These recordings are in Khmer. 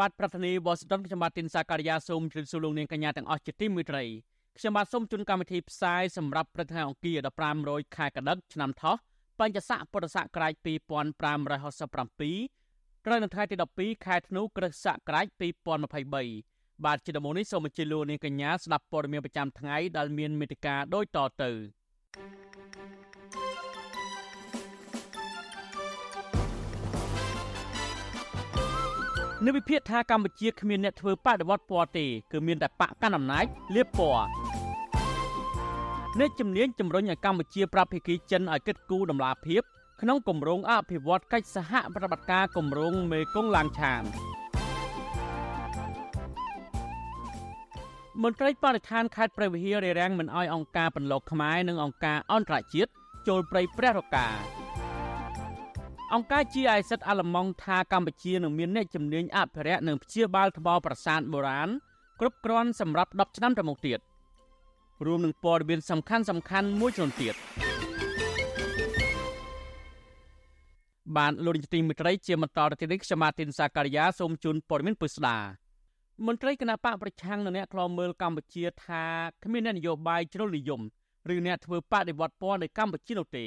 បាទប្រធានាធិបតី Washington ខ្ញុំបាទទីនសាការីយ៉ាសូមជម្រាបសួរលោកនាងកញ្ញាទាំងអស់ជាទីមេត្រីខ្ញុំបាទសូមជូនកម្មវិធីផ្សាយសម្រាប់ព្រឹត្តិការណ៍អង្គារ1500ខែកដិកឆ្នាំថោះបញ្ញស័កពុទ្ធសករាជ2567ត្រូវនៅថ្ងៃទី12ខែធ្នូគ្រិស្តសករាជ2023បាទជាដំបូងនេះសូមអញ្ជើញលោកនាងកញ្ញាស្ដាប់ព័ត៌មានប្រចាំថ្ងៃដែលមានមេត្តាដូចតទៅ នៅវិភាគថាកម្ពុជាគ្មានអ្នកធ្វើបដិវត្តពណ៌ទេគឺមានតែបកកាន់អំណាចលៀបពណ៌អ្នកជំនាញជំរុញឲ្យកម្ពុជាប្រាប់ភាគីចិនឲ្យគិតគូរដំណាភាពក្នុងគម្រោងអភិវឌ្ឍកិច្ចសហប្រតិបត្តិការគម្រោងមេគង្គឡាងឆានមន្ត្រីបរិស្ថានខេត្តព្រះវិហាររារាំងមិនអោយអង្គការបន្លកខ្មែរនិងអង្គការអន្តរជាតិចូលព្រៃព្រះរកា អង្គការ GIZ អាឡម៉ង់ថាកម្ពុជានឹងមានអ្នកជំនាញអភិរក្សនិងព្យាបាលថ្មប្រាសាទបុរាណគ្រប់គ្រាន់សម្រាប់10ឆ្នាំទៅមុខទៀតរួមនឹងព័ត៌មានសំខាន់សំខាន់មួយចំនួនទៀតបានលោកនាយកទីមេត្រីជាបន្តទៅទៀតនេះខ្ញុំម៉ាទីនសាការីយ៉ាសូមជូនព័ត៌មានពុស្ដាមន្ត្រីគណៈបកប្រឆាំងនិងអ្នកខ្លោមើលកម្ពុជាថាគ្មានអ្នកនយោបាយជ្រុលនិយមឬអ្នកធ្វើបដិវត្តពណ៌នៅកម្ពុជានោះទេ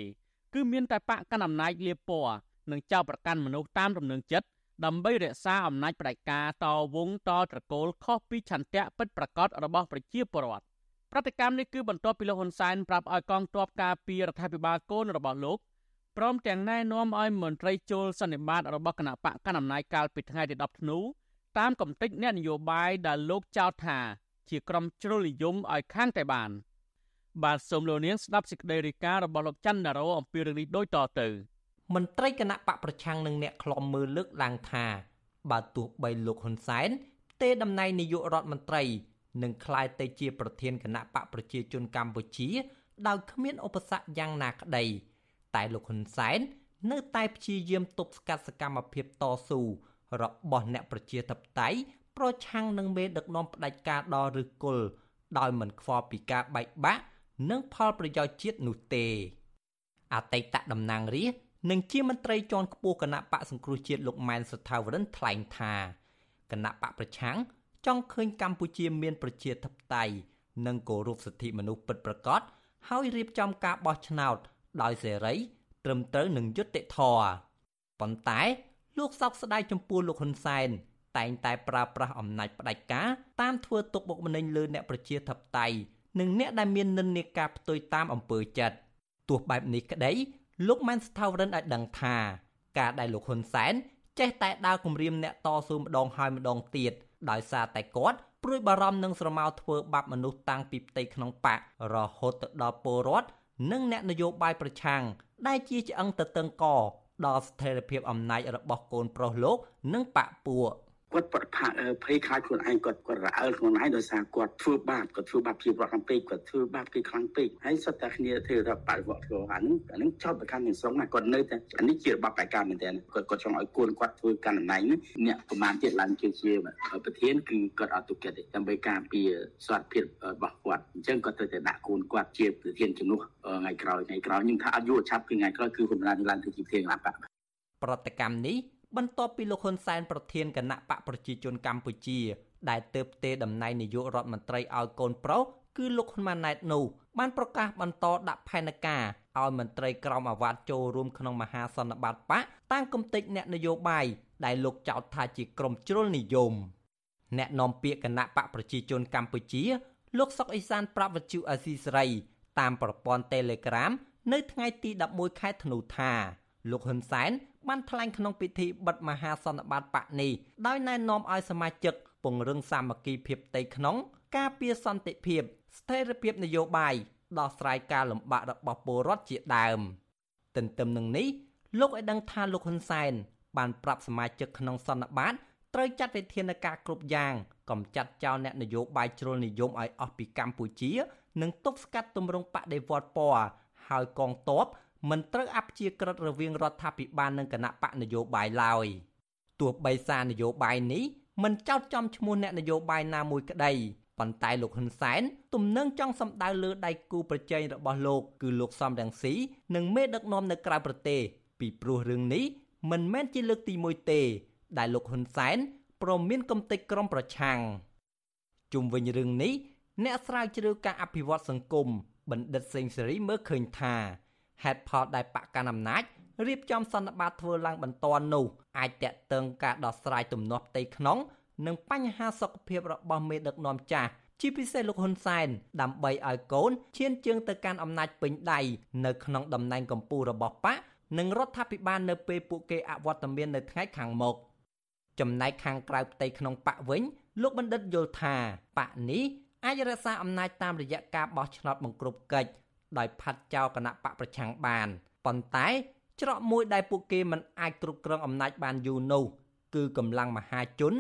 គឺមានតែបកកណ្ដាលអំណាចលៀបពណ៌ និងចៅប្រកាន់មនុស្សតាមរំនឹងចិត្តដើម្បីរក្សាអំណាចផ្ដាច់ការតវងតត្រកូលខុសពីឆន្ទៈពិតប្រាកដរបស់ប្រជាពលរដ្ឋប្រតិកម្មនេះគឺបន្ទាប់ពីលោកហ៊ុនសែនប្រាប់ឲ្យកងទ័ពការពាររដ្ឋាភិបាលកូនរបស់លោកព្រមទាំងណែនាំឲ្យមន្ត្រីចូលសន្និបាតរបស់គណៈបកកណ្ដាលអំណាចកាលពីថ្ងៃទី10ធ្នូតាមកំតិចអ្នកនយោបាយដែលលោកចោទថា ជាក្រុមជ្រុលនិយមឲ្យខាងតែបានបាទសូមលោកនាងស្ដាប់សេចក្តីរាយការណ៍របស់លោកច័ន្ទនរោអំពីរឿងនេះដូចតទៅ មន្ត្រីគណៈបកប្រឆាំងនិងអ្នកខ្លំមើលលើកឡើងថាបើទោះបីលោកហ៊ុនសែនផ្ទេតំណែងនាយករដ្ឋមន្ត្រីនឹងក្លាយទៅជាប្រធានគណៈបកប្រជាជនកម្ពុជាដោយគ្មានឧបសគ្គយ៉ាងណាក្តី តែលោកហ៊ុនសែននៅតែព្យាយាមទប់ស្កាត់សកម្មភាពតស៊ូរបស់អ្នកប្រជាធិបតេយ្យប្រឆាំងនឹងមេដឹកនាំផ្ដាច់ការដល់ឬគល់ដោយមិនខ្វល់ពីការបែកបាក់និងផលប្រយោជន៍ជាតិនោះទេអតីតតំណាងរាស្ត្រ និងជាមន្ត្រីជាន់ខ្ពស់គណៈបកសង្គ្រោះជាតិលោកម៉ែនសថាវរិនថ្លែងថាគណៈបកប្រឆាំងចង់ឃើញកម្ពុជាមានប្រជាធិបតេយ្យនិងគោរពសិទ្ធិមនុស្សពិតប្រាកដហើយរៀបចំការបោះឆ្នោតដោយសេរីត្រឹមត្រូវនឹងយុត្តិធម៌ប៉ុន្តែលោកសោកស្ដាយចំពោះលោកហ៊ុនសែនតែងតែប្រើប្រាស់អំណាចផ្ដាច់ការតាមធ្វើទុកបុកម្នេញលើអ្នកប្រជាធិបតេយ្យនិងអ្នកដែលមាននិន្នាការផ្ទុយតាមអំពើចិត្តទោះបែបនេះក្តី លោកម៉ែនស្ថាវរិនឲ្យដឹងថាការដែលលោកហ៊ុនសែនចេះតែដើរគំរាមអ្នកតស៊ូម្ដងហើយម្ដងទៀតដោយសារតែគាត់ព្រួយបារម្ភនឹងស្រមោលធ្វើបាបមនុស្សតាំងពីផ្ទៃក្នុងបករហូតទៅដល់ពលរដ្ឋនិងអ្នកនយោបាយប្រឆាំងដែលជាឆ្អឹងទៅតឹងកដល់ស្ថិរភាពអំណាចរបស់កូនប្រុសលោក និងបកពួក គាត់ប្រផាភ័យខ្លាចខ្លួនឯងគាត់គាត់រអើលខ្លួនឯងដោយសារគាត់ធ្វើបាបគាត់ធ្វើបាបជីវរដ្ឋខាងពេកគាត់ធ្វើបាបគេខ្លាំងពេកហើយសុទ្ធតែគ្នាធ្វើថាបរិវត្តធ្វើអានឹងអានឹងចោតប្រកាន់ទាំងស្រុងណាគាត់នៅតែអានេះជារបបបែកការមែនតើគាត់គាត់ចង់ឲ្យកូនគាត់ធ្វើកាន់តំណែងនេះអ្នកប្រមាណទៀតឡើងជាជាប្រធានគឺគាត់អត់ទុកចិត្តទេដើម្បីការពារសុខភាពរបស់គាត់អញ្ចឹងគាត់ត្រូវតែដាក់កូនគាត់ជាប្រធានជំនួសថ្ងៃក្រោយថ្ងៃក្រោយ nhưng ថាអត់យូរឆាប់គឺថ្ងៃក្រោយគឺហ៊ុនម៉ាណែតឡើងទៅជាប្រធានគណៈបកប្រតិកម្មនេះ បន្ទាប់ពីលោកហ៊ុនសែនប្រធានគណៈបកប្រជាជនកម្ពុជា ដែលទៅផ្ទេតំណែងនាយករដ្ឋមន្ត្រីឲ្យកូនប្រុសគឺលោកហ៊ុនម៉ាណែតនោះបានប្រកាសបន្តដាក់ផែនការឲ្យមន្ត្រីក្រមអាវ៉ាត់ចូលរួមក្នុងមហាសន្និបាតបកតាមគំតិចអ្នកនយោបាយដែលលោកចោទថាជាក្រុមជ្រុលនិយមអ្នកនាំពាក្យគណៈបកប្រជាជនកម្ពុជា លោកសុកអេសានប្រាប់វិទ្យុអាស៊ីសេរី តាមប្រព័ន្ធ Telegram នៅថ្ងៃទី11ខែធ្នូថាលោកហ៊ុនសែន បានថ្លែងក្នុងពិធីបិទមហាសន្និបាតបកនេះដោយណែនាំឲ្យសមាជិកពង្រឹងសាមគ្គីភាពផ្ទៃក្នុង ការពារសន្តិភាព ស្ថិរភាពនយោបាយដោះស្រាយការលំបាករបស់ពលរដ្ឋជាដើមទន្ទឹមនឹងនេះលោកឲ្យដឹងថាលោកហ៊ុនសែនបានប្រាប់សមាជិកក្នុងសន្និបាតត្រូវចាត់វិធានការគ្រប់យ៉ាងកំចាត់ចោលអ្នកនយោបាយជ្រុលនិយមឲ្យអស់ពីកម្ពុជា និងទប់ស្កាត់ទម្រង់បដិវត្តពណ៌ហើយកងទ័ព មិនត្រូវអព្យាក្រឹតរវាងរដ្ឋាភិបាលនិងគណៈបកនយោបាយឡើយទោះបីសារនយោបាយនេះមិនចោទចំឈ្មោះអ្នកនយោបាយណាមួយក្តីប៉ុន្តែលោកហ៊ុនសែនទំនឹងចង់សម្ដៅលើដៃគូប្រជែងរបស់លោកគឺលោកសំរងស៊ីនិងមេដឹកនាំនៅក្រៅប្រទេសពីព្រោះរឿងនេះមិនមែនជាលើកទី1ទេ ដែលលោកហ៊ុនសែនព្រមមានកំទេចក្រុមប្រឆាំងជុំវិញរឿងនេះអ្នកស្រាវជ្រាវការអភិវឌ្ឍសង្គមបណ្ឌិតសេងសេរីមើលឃើញថា ហេតុផលដែលបកកណ្ដាលអំណាចរៀបចំសន្និបាតធ្វើឡើងបន្ទាន់នោះអាចតេតឹងការដោះស្រាយទំនាស់ផ្ទៃក្នុង និងបញ្ហាសុខភាពរបស់មេដឹកនាំចាស់ជាពិសេសលោកហ៊ុនសែនដើម្បីឲ្យកូនឈានជើងទៅកាន់អំណាចពេញដៃនៅក្នុងតំណែងកម្ពុជារបស់បកនិងរដ្ឋាភិបាលនៅពេលពួកគេអវត្តមាននៅថ្ងៃខាងមុខចំណែកខាងក្រៅផ្ទៃក្នុងបកវិញ លោកបណ្ឌិតយល់ថាបកនេះអាចរក្សាអំណាចតាមរយៈការបោះឆ្នោតបង្ក្រប់កិច្ច ដោយផាត់ចោលគណៈបកប្រឆាំងបានប៉ុន្តែ ច្រកមួយដែលពួកគេមិនអាចគ្រប់គ្រងអំណាចបានយូរនោះគឺកម្លាំងមហាជន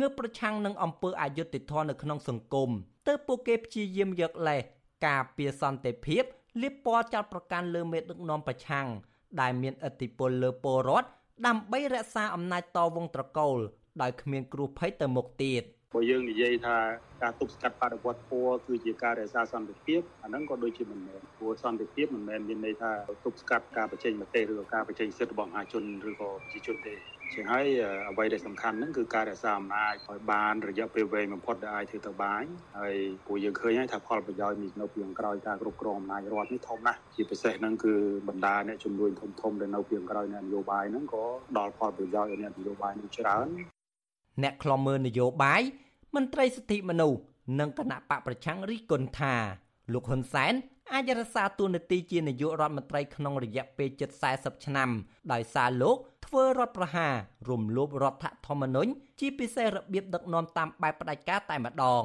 ងើបប្រឆាំងនឹងអំពើអយុត្តិធម៌នៅក្នុងសង្គមទើបពួកគេព្យាយាមយកលេសការពារសន្តិភាពលៀបពណ៌ចាត់ប្រកាន់លើមេដឹកនាំប្រឆាំងដែលមានឥទ្ធិពលលើពលរដ្ឋដើម្បីរក្សាអំណាចតវងត្រកូលដោយគ្មានគ្រោះភ័យទៅមុខទៀត បើយើងនិយាយថាការទប់ស្កាត់បដិវត្តពណ៌គឺជាការរក្សាសន្តិភាពអាហ្នឹងក៏ដូចជាមិនមែនព្រោះសន្តិភាពមិនមែនមានន័យថាទប់ស្កាត់ការបញ្ចេញមតិឬក៏ការបញ្ចេញសិទ្ធិរបស់មហាជនឬក៏ប្រជាជនទេជាងហើយអ្វីដែលសំខាន់ហ្នឹងគឺការរក្សាអំណាចឲ្យបានរយៈពេលវែងបំផុតដែលអាចធ្វើទៅបានហើយព្រោះយើងឃើញហើយថាផលប្រយោជន៍នេះនៅពីក្រោយការគ្រប់គ្រងអំណាចរដ្ឋនេះធំណាស់ជាពិសេសហ្នឹងគឺបណ្ដាអ្នកជំនួយធំធំដែលនៅពីក្រោយអ្នកនយោបាយហ្នឹងក៏ដល់ផលប្រយោជន៍ឲ្យអ្នកនយោបាយនឹងច្រើនអ្នកខ្លំមើលនយោបាយ មន្ត្រីសិទ្ធិមនុស្សនិងគណៈបកប្រឆាំងរិះគន់ថាលោកហ៊ុនសែនអាចរក្សាតួនាទីជានាយករដ្ឋមន្ត្រីក្នុងរយៈពេលជិត40ឆ្នាំ ដោយសារលោកធ្វើរដ្ឋប្រហាររំលោភរដ្ឋធម្មនុញ្ញជាពិសេសរបៀបដឹកនាំតាមបែបផ្ដាច់ការតែម្ដង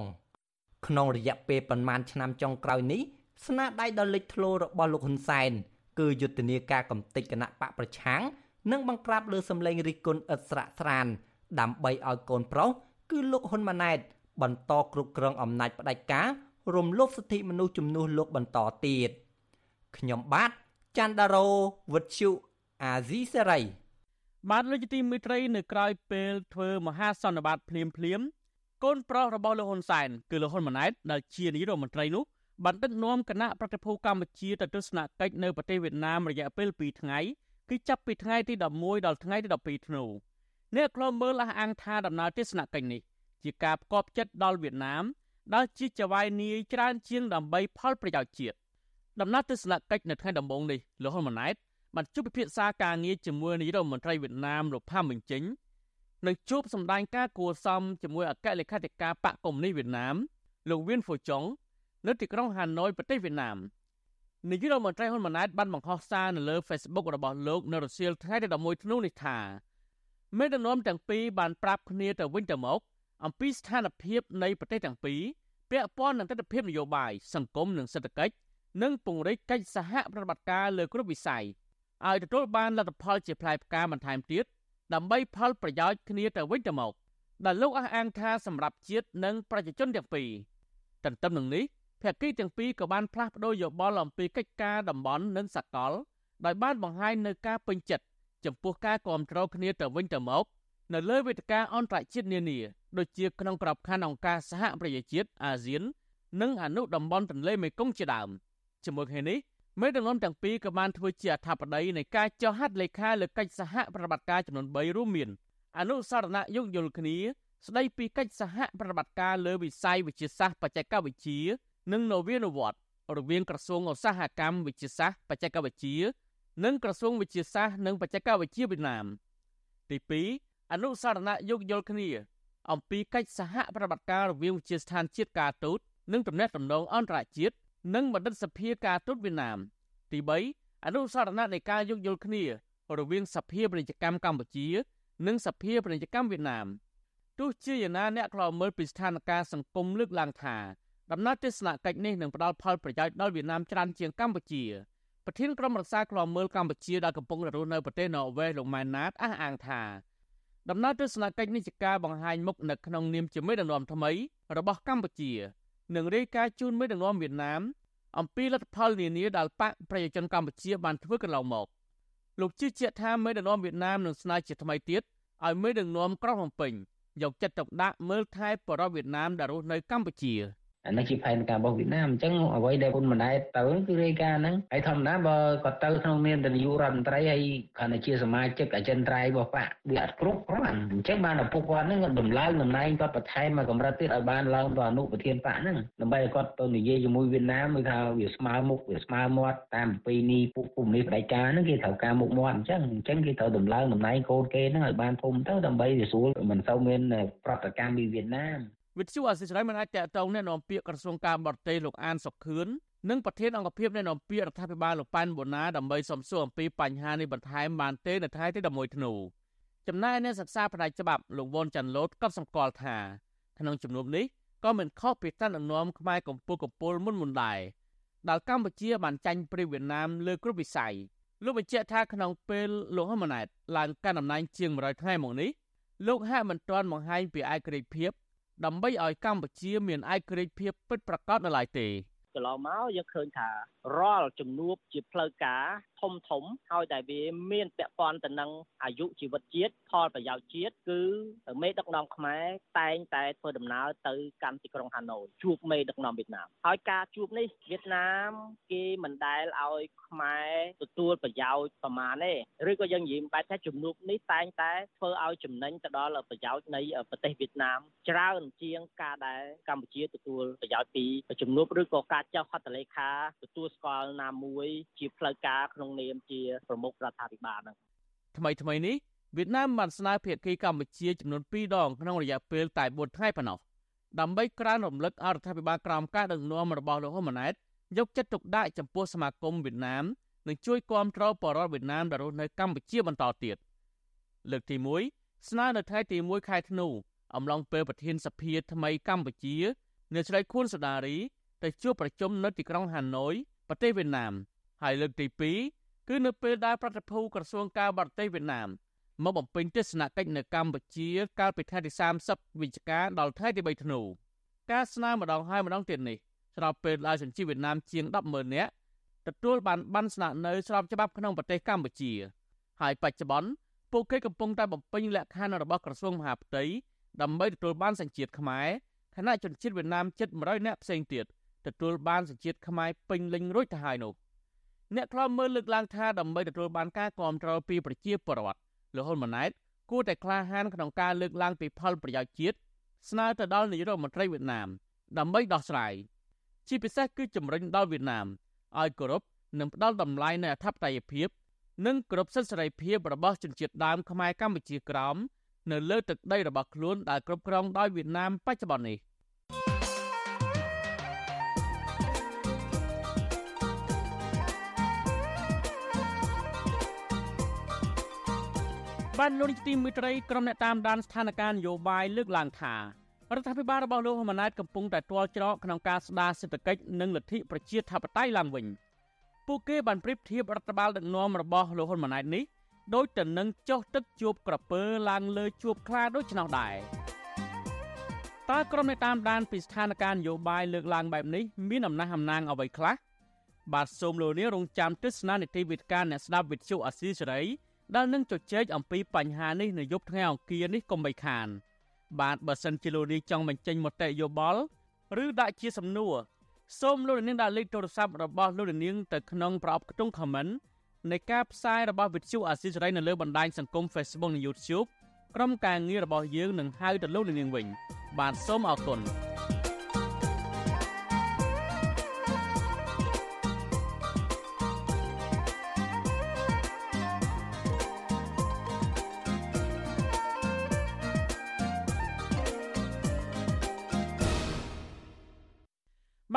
ក្នុងរយៈពេលប្រមាណឆ្នាំចុងក្រោយនេះស្នាដៃដ៏លេចធ្លោរបស់លោកហ៊ុនសែនគឺយុទ្ធនាការកំទេចគណៈបកប្រឆាំងនិងបង្ក្រាបលើសម្លេងរិះគន់ឥតស្រាកស្រានដើម្បីឲ្យកូនប្រុស គឺលោកហ៊ុនម៉ាណែត បន្តគ្រប់គ្រងអំណាចផ្ដាច់ការរំលោភសិទ្ធិមនុស្សជំនួសលោកបន្តទៀតខ្ញុំបាទច័ន្ទដារោវុទ្ធុអាស៊ីសេរីបាទលោកជាទីមេត្រីនៅក្រៅពេលធ្វើមហាសន្និបាតភ្លាមភ្លាមកូនប្រុសរបស់លោកហ៊ុនសែនគឺលោកហ៊ុនម៉ាណែតដែលជានាយករដ្ឋមន្ត្រីនោះបានដឹកនាំគណៈប្រតិភូកម្ពុជាទៅទស្សនកិច្ចនៅប្រទេសវៀតណាមរយៈពេល2ថ្ងៃគឺចាប់ពីថ្ងៃទី11ដល់ថ្ងៃទី12ធ្នូ អ្នកខ្លមើលអះអាងថាដំណើរទស្សនកិច្ចនេះជាការផ្គប់ចិត្តដល់វៀតណាមដែលជាចវាយនីយច្រើនជាងដើម្បីផលប្រយោជន៍ជាតិដំណើរទស្សនកិច្ចនៅថ្ងៃដំបូងនេះលោកហ៊ុនម៉ាណែតបានជួបពិភាក្សាការងារជាមួយនាយរដ្ឋមន្ត្រីវៀតណាមលោកផាំមិញចេញនិងជួបសម្ដែងការគួសមជាមួយអគ្គលេខាធិការបកកុម្មុយនីសវៀតណាមលោកវៀនហ្វូចុងនៅទីក្រុងហាណូយប្រទេសវៀតណាមនាយករដ្ឋមន្ត្រីហ៊ុនម៉ាណែតបានបង្ហោះសារនៅលើ Facebook របស់លោកនៅរសៀលថ្ងៃទី11ធ្នូនេះថា មេដឹកនាំទាំងពីរបានប្រាប់គ្នាទៅវិញទៅមកអំពីស្ថានភាពនៃប្រទេសទាំងពីរពាក់ព័ន្ធនឹងទស្សនវិជ្ជានយោបាយសង្គមនិងសេដ្ឋកិច្ចនិងពង្រីកកិច្ចសហប្រតិបត្តិការលើគ្រប់វិស័យឲ្យទទួលបានលទ្ធផលជាផ្លែផ្កាបន្ថែមទៀតដើម្បីផលប្រយោជន៍គ្នាទៅវិញទៅមកដែលលោកអះអាងថាសម្រាប់ជាតិនិងប្រជាជនទាំងពីរទន្ទឹមនឹងនេះភាគីទាំងពីរក៏បានផ្លាស់ប្តូរយោបល់អំពីកិច្ចការតំបន់និងសកលដោយបានបង្ហាញនៅការពេញចិត្ត ចំពោះការគ្រប់គ្រងគ្នាទៅវិញទៅមកនៅលើវេទិកាអន្តរជាតិនានាដូចជាក្នុងក្របខ័ណ្ឌអង្គការសហប្រជាជាតិអាស៊ាន និងអនុតំបន់ទន្លេមេគង្គជាដើមជាមួយគ្នានេះមេដឹកនាំទាំងពីរក៏បានធ្វើជាអធិបតីនៃការចុះហត្ថលេខាលើកិច្ចសហប្រតិបត្តិការចំនួន3រួមមានអនុសារណៈយោគយល់គ្នាស្ដីពីកិច្ចសហប្រតិបត្តិការលើវិស័យវិទ្យាសាស្ត្របច្ចេកវិទ្យានិងនវានុវត្តន៍រវាងក្រសួងឧស្សាហកម្មវិទ្យាសាស្ត្របច្ចេកវិទ្យា និងក្រសួងវិទ្យាសាស្ត្រនិងបច្ចេកវិទ្យាវៀតណាមទី2អនុសារណៈយោគយល់គ្នា អំពីកិច្ចសហប្រតិបត្តិការរវាងវិទ្យាស្ថានជាតិការទូតនិងទំនាក់ទំនងអន្តរជាតិនិងបណ្ឌិតសភាការទូតវៀតណាម ទី3អនុសារណៈនៃការយោគយល់គ្នា រវាងសភាពាណិជ្ជកម្មកម្ពុជា និងសភាពាណិជ្ជកម្មវៀតណាមទោះជាយ៉ាងណាអ្នកខ្លោមើលពីស្ថានភាពសង្គមលើកឡើងថាដំណើរទស្សនកិច្ចនេះនឹងផ្ដល់ផលប្រយោជន៍ដល់វៀតណាមច្រើនជាងកម្ពុជា ប្រធានក្រុមរក្សាខ្លោមើលកម្ពុជាដែលកំពុងរស់នៅប្រទេសន័រវេសលោកម៉ែនណាតអះអាងថាដំណើរទស្សនកិច្ចនេះជាការបង្ហាញមុខនៅក្នុងនាមជាមេដឹកនាំថ្មីរបស់កម្ពុជានិងរាយការណ៍ជូនមេដឹកនាំវៀតណាមអំពីលទ្ធផលនានាដែលបកប្រជាជនកម្ពុជាបានធ្វើកន្លងមកលោកជឿជាក់ថាមេដឹកនាំវៀតណាមនឹងស្នើជាថ្មីទៀតឲ្យមេដឹកនាំក្រុងភ្នំពេញយកចិត្តទុកដាក់មើលថែបរិវវៀតណាមដែលរស់នៅកម្ពុជា។ អានេះជាផែនការរបស់វៀតណាមអញ្ចឹងអ្វីដែលហ៊ុនម៉ាណែតទៅគឺរាយការណ៍ហ្នឹងហើយធម្មតាបើគាត់ទៅក្នុងនាមនាយករដ្ឋមន្ត្រីហើយគ្រាន់តែជាសមាជិកអចិន្ត្រៃយ៍របស់បកវាអត់គ្រប់គ្រាន់អញ្ចឹងបានឪពុកគាត់ហ្នឹងគាត់ដំឡើងតំណែងគាត់បន្ថែមមកកម្រិតទៀតឲ្យបានឡើងទៅអនុប្រធានបកហ្នឹងដើម្បីឲ្យគាត់ទៅនិយាយជាមួយវៀតណាមមើលថាវាស្មើមុខវាស្មើមាត់តាមពីនេះពុកពុំនេះបដិការហ្នឹងគេត្រូវការមុខមាត់អញ្ចឹងអញ្ចឹងគេត្រូវដំឡើងតំណែងកូនគេហ្នឹងឲ្យបានធំទៅដើម្បីវាស្រួលមិនសូវមានប្រតិកម្មពីវៀតណាម វិទ្យុអាស៊ីសេរីមិនអាចតាក់ទងអ្នកនាំពាក្យក្រសួងការបរទេសលោកអានសុខឿននិងប្រធានអង្គភិបអ្នកនាំពាក្យរដ្ឋាភិបាលលោកប៉ែនបូណាដើម្បីសំសួរអំពីបញ្ហានេះបន្ថែមបានទេនៅថ្ងៃទី11ធ្នូចំណែកអ្នកសិក្សាផ្នែកច្បាប់លោកវ៉ុនចាន់ឡូតក៏សម្គាល់ថាក្នុងជំនុំនេះក៏មិនខុសពីឋានដឹកនាំខ្មែរកម្ពុជាកំពូលមុនមុនដែរដល់កម្ពុជាបានចាញ់ប្រទេសវៀតណាមលើគ្រប់វិស័យលោកបញ្ជាក់ថាក្នុងពេលលោកហ៊ុនម៉ាណែតឡើងកាន់អំណាចជាង100ថ្ងៃមកនេះលោកហាក់មិនទាន់បង្ហាញពីឯករាជ្យភាព ដើម្បីឲ្យកម្ពុជាមានឯករាជ្យភាពពិតប្រាកដនៅឡើយទេ កន្លងមកយើងឃើញថារាល់ជំនួបជាផ្លូវការធំធំហើយតែវាមានពាក់ព័ន្ធទៅនឹងអាយុជីវិតជាតិផលប្រយោជន៍ជាតិគឺមេដឹកនាំខ្មែរតែងតែធ្វើដំណើរទៅកាន់ទីក្រុងហាណូយជួបមេដឹកនាំវៀតណាមហើយការជួបនេះវៀតណាមគេមិនដែលឲ្យខ្មែរទទួលប្រយោជន៍ប្រមាណទេឬក៏យើងនិយាយបែបថាជំនួបនេះតែងតែធ្វើឲ្យចំណេញទៅដល់ប្រយោជន៍នៃប្រទេសវៀតណាមច្រើនជាងការដែលកម្ពុជាទទួលប្រយោជន៍ពីជំនួបឬក៏ការចុះហត្ថលេខាទទួលស្គាល់ណាមួយជាផ្លូវការក្នុងនាមជាប្រមុខរដ្ឋាភិបាលហ្នឹងថ្មីថ្មីនេះវៀតណាមបានស្នើភាគីកម្ពុជាចំនួន2ដងក្នុងរយៈពេលតែ4ថ្ងៃប៉ុណ្ណោះដើម្បីក្រើនរំលឹកអរដ្ឋាភិបាលក្រោមការដឹកនាំរបស់លោកហ៊ុនម៉ាណែតយកចិត្តទុកដាក់ចំពោះសមាគមវៀតណាមនិងជួយគាំទ្របរិវត្តវៀតណាមដែលរស់នៅកម្ពុជាបន្តទៀតលើកទី1ស្នើនៅថ្ងៃទី1ខែធ្នូអំឡុងពេលប្រធានសភាថ្មីកម្ពុជាអ្នកស្រីខួនសដារី ទៅជួបប្រជុំនៅទីក្រុងហាណូយប្រទេសវៀតណាមហើយលើកទី2គឺនៅពេលដែលប្រតិភូក្រសួងការបរទេសវៀតណាមមកបំពេញទស្សនកិច្ចនៅកម្ពុជាកាលពីថ្ងៃទី30វិច្ឆិកាដល់ថ្ងៃទី3ធ្នូការស្នើម្ដងហើយម្ដងទៀតនេះស្របពេលដែលសញ្ជីវៀតណាមជាង100000នាក់ទទួលបានបានស្នាក់នៅស្របច្បាប់ក្នុងប្រទេសកម្ពុជា ហើយបច្ចុប្បន្នពួកគេកំពុងតែបំពេញលក្ខខណ្ឌរបស់ក្រសួងមហាផ្ទៃដើម្បីទទួលបានសញ្ជាតិខ្មែរខណៈជនជាតិវៀតណាមជិត100នាក់ផ្សេងទៀត ទទួលបានសញ្ជាតិខ្មែរពេញលេញរួចទៅហើយនោះអ្នកខ្លំមើលលើកឡើងថាដើម្បីទទួលបានការគ្រប់គ្រងពីប្រជាពលរដ្ឋលោកហ៊ុនម៉ាណែតគួរតែក្លាហានក្នុងការលើកឡើងពីផលប្រយោជន៍ជាតិស្នើទៅដល់នាយករដ្ឋមន្ត្រីវៀតណាមដើម្បីដោះស្រាយជាពិសេសគឺជំរុញដល់វៀតណាមឲ្យគោរពនិងផ្ដល់តម្លៃនៃអធិបតេយ្យភាពនិងគោរពសិទ្ធិសេរីភាពរបស់ជនជាតិដើមខ្មែរកម្ពុជាក្រោមនៅលើទឹកដីរបស់ខ្លួនដែលគ្រប់គ្រងដោយវៀតណាមបច្ចុប្បន្ននេះ បានលោកនាយកទីមេត្រីក្រុមអ្នកតាមដានស្ថានភាពនយោបាយលើកឡើងថារដ្ឋាភិបាលរបស់លោកហ៊ុនម៉ាណែតកំពុងតែទាល់ច្រកក្នុងការស្ដារសេដ្ឋកិច្ចនិងលទ្ធិប្រជាធិបតេយ្យឡើងវិញពួកគេបានប្រៀបធៀបរដ្ឋបាលដឹកនាំរបស់លោកហ៊ុនម៉ាណែតនេះដូចទៅនឹងចុះទឹកជួបក្រពើឡើងលើជួបខ្លាដូចនោះដែរតើក្រុមអ្នកតាមដានពីស្ថានភាពនយោបាយលើកឡើងបែបនេះមានអំណះអំណាងអ្វីខ្លះបាទសូមលោកនាងរងចាំទស្សនានីតិវិទ្យាអ្នកស្ដាប់វិទ្យុអាស៊ីសេរី ដែលនឹងជជែកអំពីបញ្ហានេះនៅយប់ថ្ងៃអង្គារនេះកុំបីខាន បាទបើសិនជាលោកនាងចង់បញ្ចេញមតិយោបល់ឬដាក់ជាសំណួរសូមលោកនាងដាក់លេខទូរស័ព្ទរបស់លោកនាងទៅក្នុងប្រអប់ខ្ទង់ comment នៃការផ្សាយរបស់វិទ្យុអាស៊ីសេរីនៅលើបណ្ដាញសង្គម Facebook និង YouTube ក្រុមការងាររបស់យើងនឹងហៅទៅលោកនាងវិញ បាទសូមអរគុណ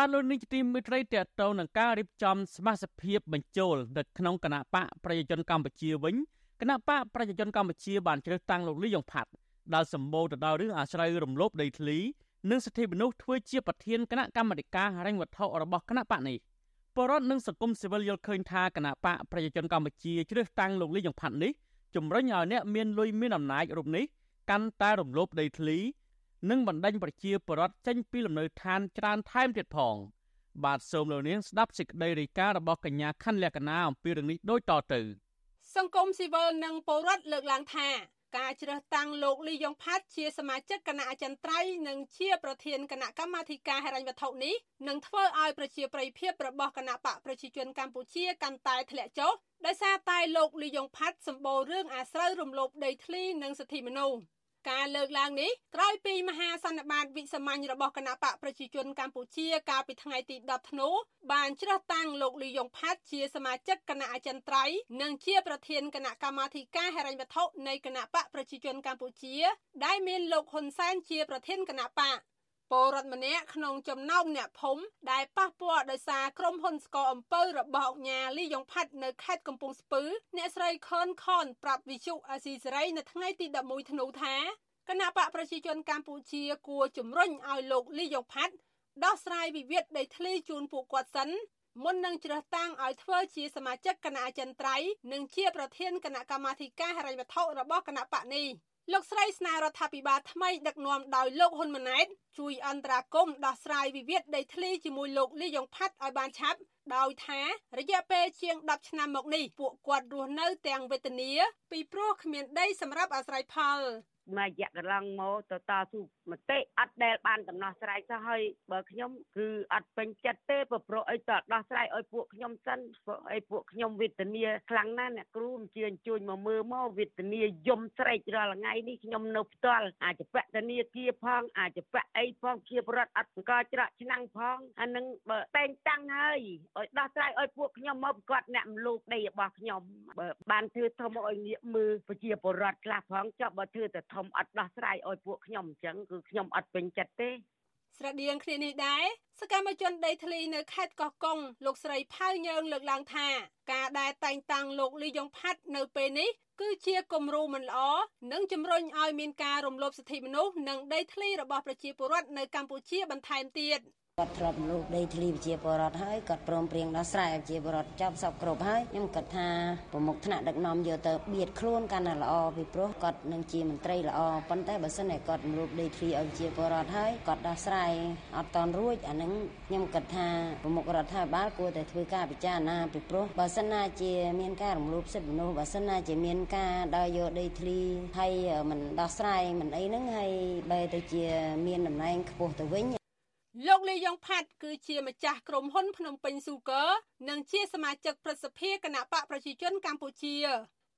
បានលោកនេះជាទីមេត្រីតេតតងនឹងការរៀបចំសមាជិកភាពបញ្ចូលនៅក្នុងគណៈបកប្រជាជនកម្ពុជាវិញគណៈបកប្រជាជនកម្ពុជាបានជ្រើសតាំងលោកលីយ៉ុងផាត់ដែលសម្បូរទៅដោយរឿងអាស្រ័យរំលោភដីធ្លីនិងសិទ្ធិមនុស្សធ្វើជាប្រធានគណៈកម្មាធិការហិរញ្ញវត្ថុរបស់គណៈបកនេះបរដ្ឋនិងសង្គមស៊ីវិលយល់ឃើញថាគណៈបកប្រជាជនកម្ពុជាជ្រើសតាំងលោកលីយ៉ុងផាត់នេះជំរុញឲ្យអ្នកមានលុយមានអំណាចរូបនេះកាន់តែរំលោភដីធ្លី និងបណ្ដេញប្រជាពលរដ្ឋចេញពីលំនៅឋានច្រើនថែមទៀតផង បាទសូមលោកនាងស្ដាប់សេចក្តីរាយការណ៍របស់កញ្ញាខាន់លក្ខណាអំពីរឿងនេះដូចតទៅសង្គមស៊ីវិលនិងពលរដ្ឋលើកឡើងថាការជ្រើសតាំងលោកលីយ៉ុងផាត់ជាសមាជិកគណៈអចិន្ត្រៃយ៍និងជាប្រធានគណៈកម្មាធិការហិរញ្ញវត្ថុនេះនឹងធ្វើឲ្យប្រជាប្រិយភាពរបស់គណៈបកប្រជាជនកម្ពុជាកាន់តែធ្លាក់ចុះដោយសារតែលោកលីយ៉ុងផាត់សម្បូររឿងអាស្រូវរំលោភដីធ្លីនិងសិទ្ធិមនុស្ស ការលើកឡើងនេះក្រោយពីមហាសន្និបាតវិសាមញ្ញរបស់គណៈបកប្រជាជនកម្ពុជាកាលពីថ្ងៃទី10ធ្នូបានជ្រើសតាំងលោកលីយ៉ុងផាត់ជាសមាជិកគណៈអចិន្ត្រៃយ៍និងជាប្រធានគណៈកម្មាធិការហិរញ្ញវត្ថុនៃគណៈបកប្រជាជនកម្ពុជា ដែលមានលោកហ៊ុនសែនជាប្រធានគណៈបក ពលរដ្ឋម្នាក់ក្នុងចំណោមអ្នកភូមិដែលប៉ះពាល់ដោយសារក្រុមហ៊ុនស្កអំពៅរបស់អង្គញាលីយ៉ុងផាត់នៅខេត្តកំពង់ស្ពឺអ្នកស្រីខនខនប្រាប់វិសុអាស៊ីសេរីនៅថ្ងៃទី11ធ្នូថាគណៈបកប្រជាជនកម្ពុជាគួរជំរុញឲ្យលោកលីយ៉ុងផាត់ដោះស្រាយវិវាទដីធ្លីជូនពួកគាត់សិនមុននឹងជ្រើសតាំងឲ្យធ្វើជាសមាជិកគណៈអចិន្ត្រៃយ៍និងជាប្រធានគណៈកម្មាធិការហិរញ្ញវត្ថុរបស់គណៈបកនេះ លោកស្រីស្នើរដ្ឋាភិបាលថ្មីដឹកនាំដោយលោកហ៊ុនម៉ាណែតជួយអន្តរាគមន៍ដោះស្រាយវិវាទដីធ្លីជាមួយលោកលីយ៉ុងផាត់ឲ្យបានឆាប់ដោយថារយៈពេលជាង10ឆ្នាំមកនេះពួកគាត់រស់នៅទាំងវេទនាពីព្រោះគ្មានដីសម្រាប់អាស្រ័យផល មួយរយៈកន្លងមកទៅតស៊ូមតិអត់ដែលបានដំណោះស្រាយសោះហើយបើខ្ញុំគឺអត់ពេញចិត្តទេព្រោះអីតដោះស្រាយឲ្យពួកខ្ញុំសិនព្រោះអីពួកខ្ញុំវេទនាខ្លាំងណាស់អ្នកគ្រូអញ្ជើញជួយមកមើលមកវេទនាយំស្រែករាល់ថ្ងៃនេះខ្ញុំនៅផ្ទាល់អាចបតនីគាផងអាចបអីផងជាប្រដ្ឋអត់ស្គាល់ច្រកឆ្នាំងផងអានឹងបើតែងតាំងហើយឲ្យដោះស្រាយឲ្យពួកខ្ញុំមកប្រកាសអ្នកមលោកដីរបស់ខ្ញុំបើបានធ្វើធំឲ្យងាកមើលប្រជាពលរដ្ឋខ្លះផងចុះបើធ្វើតែធំអត់ដោះស្រាយឲ្យពួកខ្ញុំអញ្ចឹងគឺខ្ញុំអត់ពេញចិត្តទេស្រដៀងគ្នានេះដែរសកម្មជនដីធ្លីនៅខេត្តកោះកុងលោកស្រីផៅញើង លើកឡើងថាការដែលតែងតាំងលោកលីយ៉ុងផាត់នៅពេលនេះគឺជាគំរូមិនល្អនិងជំរុញឲ្យមានការរំលោភសិទ្ធិមនុស្សនិងដីធ្លីរបស់ប្រជាពលរដ្ឋនៅកម្ពុជាបន្ថែមទៀត។ គាត់ធ្លាប់លូកដីធ្លីប្រជាពលរដ្ឋហើយគាត់ព្រមព្រៀងដោះស្រាយឲ្យប្រជាពលរដ្ឋចាប់សពគ្រប់ហើយខ្ញុំគិតថាប្រមុខថ្នាក់ដឹកនាំយកទៅបៀតខ្លួនកាន់តែល្អពីព្រោះគាត់នឹងជាមន្ត្រីល្អប៉ុន្តែបើសិនតែគាត់លូកដីធ្លីឲ្យប្រជាពលរដ្ឋហើយគាត់ដោះស្រាយអត់តន់រួចអានឹងខ្ញុំគិតថាប្រមុខរដ្ឋាភិបាលគួរតែធ្វើការពិចារណាពីព្រោះបើសិនណាជាមានការរំលោភសិទ្ធិមនុស្សបើសិនណាជាមានការដើរយកដីធ្លីហើយមិនដោះស្រាយមិនអីហ្នឹងហើយបែរទៅជាមានតំណែងខ្ពស់ទៅវិញ លោកលីយ៉ុងផាត់គឺជាម្ចាស់ក្រុមហ៊ុនភ្នំពេញស៊ូគ័រនិងជាសមាជិកព្រឹទ្ធសភាគណៈបកប្រជាជនកម្ពុជា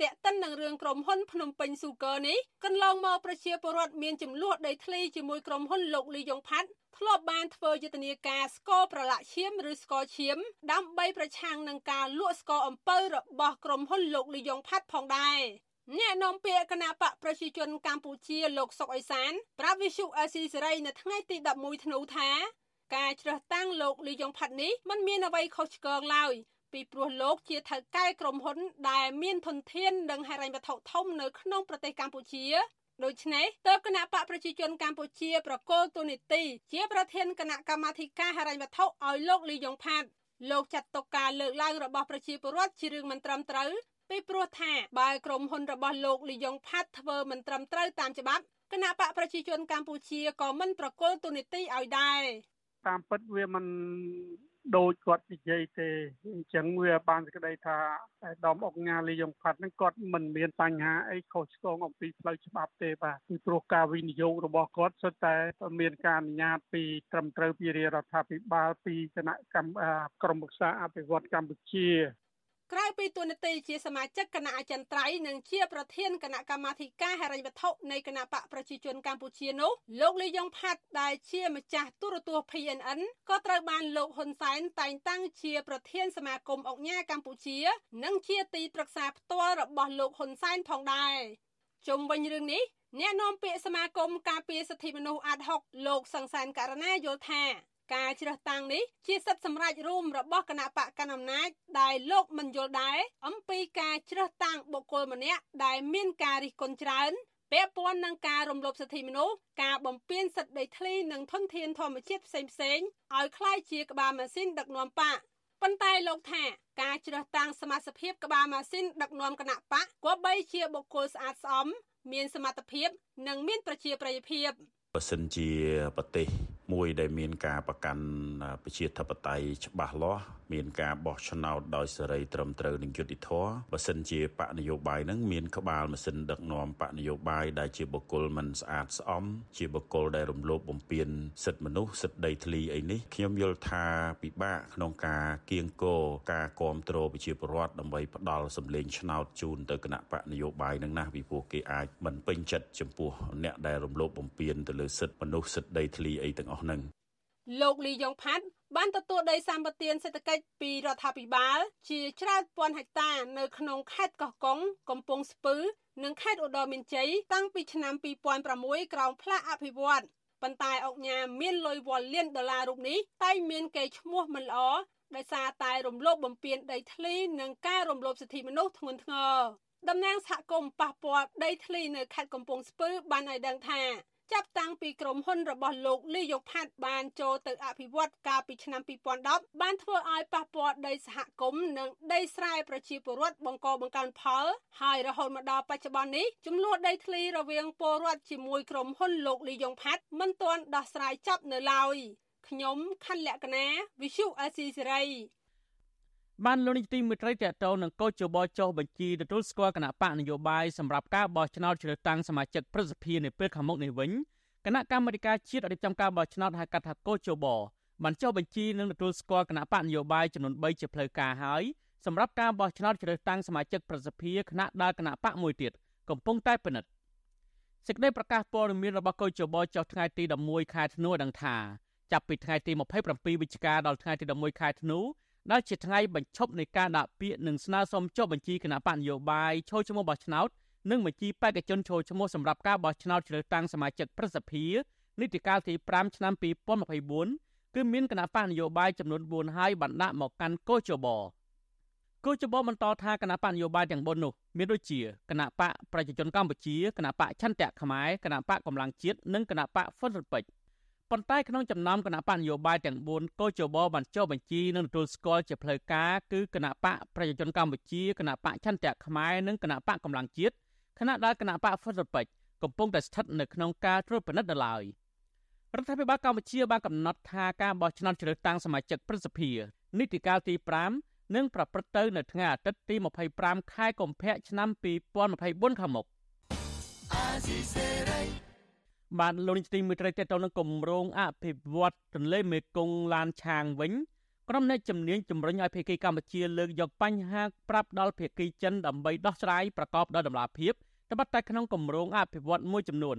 តែកតិននឹងរឿងក្រុមហ៊ុនភ្នំពេញស៊ូគ័រនេះកន្លងមកប្រជាពលរដ្ឋមានចំនួនដីធ្លីជាមួយក្រុមហ៊ុនលោកលីយ៉ុងផាត់ធ្លាប់បានធ្វើយុទ្ធនាការស្គរប្រឡាក់ឈាមឬស្គរឈាមដើម្បីប្រឆាំងនឹងការលក់ស្គរអំពៅរបស់ក្រុមហ៊ុនលោកលីយ៉ុងផាត់ផងដែរ អ្នកនាំពាក្យគណៈបកប្រជាជនកម្ពុជាលោកសុកអេសានប្រាប់វិសុអាស៊ីសេរីនៅថ្ងៃទី11ធ្នូថាការជ្រើសតាំងលោកលីយ៉ុងផាត់នេះមិនមានអ្វីខុសឆ្គងឡើយពីព្រោះលោកជាថៅកែក្រុមហ៊ុន ដែលមានធនធាននិងហិរញ្ញវត្ថុធំនៅក្នុងប្រទេសកម្ពុជាដូច្នេះទើបគណៈបកប្រជាជនកម្ពុជាប្រកល់ទូនីតិជាប្រធានគណៈកម្មាធិការហិរញ្ញវត្ថុឲ្យលោកលីយ៉ុងផាត់លោកចាត់ទុកការលើកឡើងរបស់ប្រជាពលរដ្ឋជារឿងមិនត្រឹមត្រូវ ពីព្រោះថាបើក្រុមហ៊ុនរបស់លោកលីយ៉ុងផាត់ធ្វើមិនត្រឹមត្រូវតាមច្បាប់គណៈបកប្រជាជនកម្ពុជាក៏មិនប្រកល់ទូនីតិឲ្យដែរតាមពិតវាមិនដូចគាត់និយាយទេអញ្ចឹងវាបានសេចក្តីថាឯកឧត្តមអង្គការលីយ៉ុងផាត់ហ្នឹងគាត់មិនមានបញ្ហាអីខុសឆ្គងអំពីផ្លូវច្បាប់ទេបាទពីព្រោះការវិនិយោគរបស់គាត់សុទ្ធតែមានការអនុញ្ញាតពីត្រឹមត្រូវពីរាជរដ្ឋាភិបាលពីគណៈកម្មក្រមប្រឹក្សាអភិវឌ្ឍកម្ពុជា ក្រៅពីទូនាទីជាសមាជិកគណៈអចិន្ត្រៃយ៍និងជាប្រធានគណៈកម្មាធិការហិរញ្ញវត្ថុនៃគណៈបកប្រជាជនកម្ពុជានោះលោកលីយ៉ុងផាត់ដែលជាម្ចាស់ទូរទស្សន៍ PNN ក៏ត្រូវបានលោកហ៊ុនសែនតែងតាំងជាប្រធានសមាគមអង្គញាកម្ពុជា និងជាទីប្រឹក្សាផ្ទាល់របស់លោកហ៊ុនសែនផងដែរជុំវិញរឿងនេះអ្នកនាំពាក្យសមាគមការពារសិទ្ធិមនុស្សអាត់ហុកលោកសង្សានករណាយល់ថា ការជ្រើសតាំងនេះជាសិទ្ធិសម្រេចរួមរបស់គណៈបកកណ្ដាលអំណាចដែលលោកមិនយល់ដែរអំពីការជ្រើសតាំងបុគ្គលម្នាក់ដែលមានការរិះគន់ច្រើនពាក់ព័ន្ធនឹងការរំលោភសិទ្ធិមនុស្សការបំពានសិទ្ធិដីធ្លីនិងធនធានធម្មជាតិផ្សេងផ្សេងឲ្យคล้ายជាក្បាលម៉ាស៊ីនដឹកនាំបកប៉ុន្តែលោកថាការជ្រើសតាំងសមាជិកក្បាលម៉ាស៊ីនដឹកនាំគណៈបកគប្បីជាបុគ្គលស្អាតស្អំ មានសមត្ថភាព និងមានប្រជាប្រិយភាពបើសិនជាប្រទេស មួយដែលមានការប្រកាន់ប្រជាធិបតេយ្យច្បាស់លាស់ មានការបោះឆ្នោតដោយសេរីត្រឹមត្រូវនិងយុត្តិធម៌បើសិនជាបកនយោបាយនឹងមានក្បាលម៉ាស៊ីនដឹកនាំបកនយោបាយដែលជាបុគ្គលមិនស្អាតស្អំជាបុគ្គលដែលរំលោភបំពានសិទ្ធិមនុស្សសិទ្ធិដីធ្លីអីនេះខ្ញុំយល់ថាពិបាកក្នុងការគៀងគរការគ្រប់គ្រងប្រជាពលរដ្ឋដើម្បីផ្ដល់សម្លេងឆ្នោតជូនទៅគណៈបកនយោបាយនឹងណាពីព្រោះគេអាចមិនពេញចិត្តចំពោះអ្នកដែលរំលោភបំពានទៅលើសិទ្ធិមនុស្សសិទ្ធិដីធ្លីអីទាំងអស់ហ្នឹង លោកលីយ៉ុងផាត់បានទទួលដីសម្បត្តិសេដ្ឋកិច្ចពីរដ្ឋាភិបាល ជាច្រើនពាន់ហិកតា នៅក្នុងខេត្តកោះកុងកំពង់ស្ពឺ និងខេត្តឧត្តរមានជ័យតាំងពីឆ្នាំ2006ក្រោមផ្លាកអភិវឌ្ឍប៉ុន្តែអង្គញាមានលុយវ៉ាលានដុល្លាររូបនេះតែមានកេរ្តិ៍ឈ្មោះមិនល្អដោយសារតែរំលោភបំពានដីធ្លីនិងការរំលោភសិទ្ធិមនុស្សធ្ងន់ធ្ងរតំណាងសហគមន៍ប៉ះពាល់ដីធ្លីនៅខេត្តកំពង់ស្ពឺបានឲ្យដឹងថា ចាប់តាំងពីក្រុមហ៊ុនរបស់លោកលីយ៉ុងផាត់បានចូលទៅអភិវឌ្ឍកាលពីឆ្នាំ2010បានធ្វើឲ្យប៉ះពាល់ដីសហគមន៍និងដីស្រែប្រជាពលរដ្ឋបង្កបង្កើនផលហើយរហូតមកដល់បច្ចុប្បន្ននេះចំនួនដីធ្លីរវាងពលរដ្ឋជាមួយក្រុមហ៊ុនលោកលីយ៉ុងផាត់មិនទាន់ដោះស្រាយចប់នៅឡើយខ្ញុំខណ្ឌលក្ខណាវិសុអេស៊ីសេរី បានលោកនាយទីមេត្រីតេតោនឹងកោជបចុះបញ្ជីទទួលស្គាល់គណៈបកនយោបាយសម្រាប់ការបោះឆ្នោតជ្រើសតាំងសមាជិកព្រឹទ្ធសភានៅពេលខាងមុខនេះវិញគណៈកម្មាធិការជាតិរៀបចំការបោះឆ្នោតហៅកាត់ថាកោជបបានចុះបញ្ជីនិងទទួលស្គាល់គណៈបកនយោបាយចំនួន3ជាផ្លូវការហើយសម្រាប់ការបោះឆ្នោតជ្រើសតាំងសមាជិកព្រឹទ្ធសភាគណៈដើរគណៈបកមួយទៀតកំពុងតែពិនិត្យសេចក្តីប្រកាសព័ត៌មានរបស់កោជបចុះថ្ងៃទី11ខែធ្នូដឹងថាចាប់ពីថ្ងៃទី27វិច្ឆិកាដល់ថ្ងៃទី11ខែធ្នូ ដែលជាថ្ងៃបញ្ឈប់នៃការដាក់ពាក្យនិងស្នើសុំចុះបញ្ជីគណៈបកនយោបាយចូលឈ្មោះបោះឆ្នោតនិងបញ្ជីបេក្ខជនចូលឈ្មោះសម្រាប់ការបោះឆ្នោតជ្រើសតាំងសមាជិកប្រសិទ្ធិនីតិកាលទី5ឆ្នាំ2024គឺមានគណៈបកនយោបាយចំនួន4ហើយបានដាក់មកកាន់កោជបកោជបបន្តថាគណៈបកនយោបាយទាំង4នោះមានដូចជាគណៈបកប្រជាជនកម្ពុជាគណៈបកឆន្ទៈខ្មែរគណៈបកកម្លាំងជាតិនិងគណៈបកហ្វុនស៊ុនពេជ្រ ប៉ុន្តែក្នុងចំណោមគណៈបកនយោបាយទាំង4កោជបបានចុះបញ្ជីនិងទទួលស្គាល់ជាផ្លូវការគឺគណៈបកប្រជាជនកម្ពុជាគណៈបកឆន្ទៈខ្មែរនិងគណៈបកកម្លាំងជាតិគណៈដែលគណៈបកហ្វុនស៊ុនពេជ្រកំពុងតែស្ថិតនៅក្នុងការត្រួតពិនិត្យដល់ឡើយរដ្ឋាភិបាលកម្ពុជាបានកំណត់ថាការបោះឆ្នោតជ្រើសតាំងសមាជិកព្រឹទ្ធសភានីតិកាលទី5នឹងប្រព្រឹត្តទៅនៅថ្ងៃអាទិត្យទី25ខែកុម្ភៈឆ្នាំ2024ខាងមុខ បានលោកនាយទីមេត្រីតទៅនឹងគម្រោងអភិវឌ្ឍទន្លេមេគង្គឡានឆាងវិញក្រុមអ្នកជំនាញជំរុញឲ្យភាគីកម្ពុជាលើកយកបញ្ហាប្រាប់ដល់ភាគីចិនដើម្បីដោះស្រាយប្រកបដោយតម្លាភាពត្បិតតែក្នុងគម្រោងអភិវឌ្ឍមួយចំនួន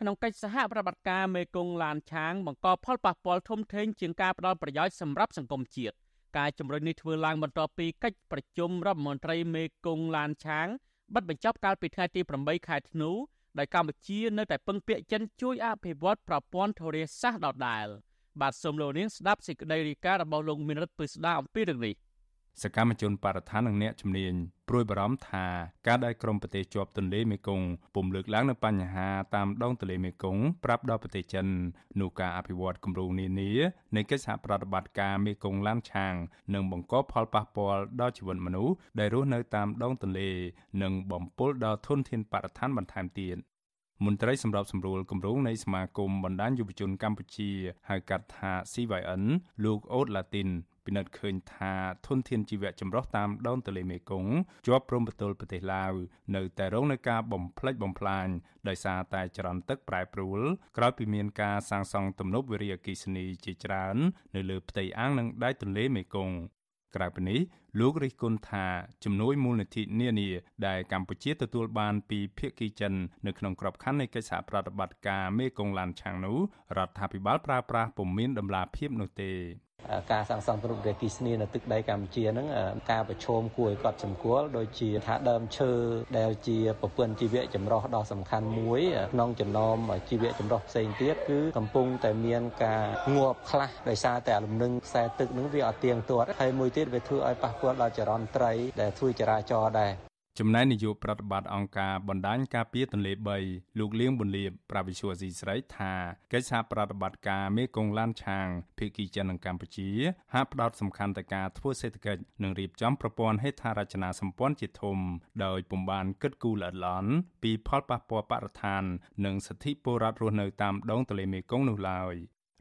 ក្នុងកិច្ចសហប្រតិបត្តិការមេគង្គឡានឆាងបង្កផលប៉ះពាល់ធំធេងជាងការផ្ដល់ប្រយោជន៍សម្រាប់សង្គមជាតិការជំរុញនេះធ្វើឡើងបន្ទាប់ពីកិច្ចប្រជុំរដ្ឋមន្ត្រីមេគង្គឡានឆាងបិទបញ្ចប់កាលពីថ្ងៃទី8ខែធ្នូ ដោយកម្ពុជានៅតែពឹងពាក្យចិនជួយអភិវឌ្ឍប្រព័ន្ធធារាសាស្ត្រដដែលបាទសូមលោកនាងស្ដាប់សេចក្តីរាយការណ៍របស់លោកមានរិទ្ធពឹស្ដាអំពីរឿងនេះ សកម្មជនបរិស្ថាននិងអ្នកជំនាញព្រួយបារម្ភថាការដែលក្រមប្រទេសជាប់ទន្លេមេគង្គពុំលើកឡើងនូវបញ្ហាតាមដងទន្លេមេគង្គប្រាប់ដល់ប្រទេសចិននោះការអភិវឌ្ឍគម្រោងនានានៃកិច្ចសហប្រតិបត្តិការមេគង្គឡានឆាងនឹងបង្កផលប៉ះពាល់ដល់ជីវិតមនុស្សដែលរស់នៅតាមដងទន្លេនិងបំពុលដល់ធនធានបរិស្ថានបន្ថែមទៀតមន្ត្រីសម្របសម្រួលគម្រោងនៃសមាគមបណ្ដាញយុវជនកម្ពុជាហៅកាត់ថា CYN លោកអូតឡាទីន ពិនិត្យឃើញថាធនធានជីវៈចម្រុះតាមដងទន្លេមេគង្គជាប់ព្រំប្រទល់ប្រទេសឡាវនៅតែរងនឹងការបំផ្លិចបំផ្លាញដោយសារតែចរន្តទឹកប្រែប្រួលក្រោយពីមានការសាងសង់ទំនប់វារីអគ្គិសនីជាច្រើន នៅលើផ្ទៃអាងនិងដៃទន្លេមេគង្គក្រៅពីនេះលោករិះគន់ថាជំនួយមូលនិធិនានាដែលកម្ពុជាទទួលបានពីភាគីចិននៅក្នុងក្របខ័ណ្ឌនៃកិច្ចសហប្រតិបត្តិការមេគង្គឡានឆាងនោះរដ្ឋាភិបាលប្រើប្រាស់ពុំមានដំណាភាពនោះទេ ការសាងសង់ទំនប់វារីអគ្គិសនីនៅទឹកដីកម្ពុជាហ្នឹងការប្រឈមគួរឲ្យកត់សម្គាល់ដូចជាថាដើមឈើដែលជាប្រព័ន្ធជីវៈចម្រុះដ៏សំខាន់មួយក្នុងចំណោមជីវៈចម្រុះផ្សេងទៀតគឺកំពុងតែមានការងាប់ខ្លះដោយសារតែលំនឹងខ្សែទឹកហ្នឹងវាអត់ទៀងទាត់ហើយមួយទៀតវាធ្វើឲ្យប៉ះពាល់ដល់ចរន្តត្រីដែលធ្វើចរាចរណ៍ដែរ ចំណែកនាយកប្រតិបត្តិអង្គការបណ្ដាញការពារទន្លេ3លោកលៀងប៊ុនលៀបប្រាវិសុវស៊ីស្រីថាកិច្ចសហប្រតិបត្តិការមេគង្គឡានឆាងភាគីចិននិងកម្ពុជាហាក់ផ្ដោតសំខាន់ទៅការធ្វើសេដ្ឋកិច្ចនិងរៀបចំប្រព័ន្ធហេដ្ឋារចនាសម្ព័ន្ធជាធំដោយពុំបានគិតគូរល្អិតល្អន់ពីផលប៉ះពាល់បរិស្ថាន និងសិទ្ធិពលរដ្ឋរស់នៅតាមដងទន្លេមេគង្គនោះឡើយ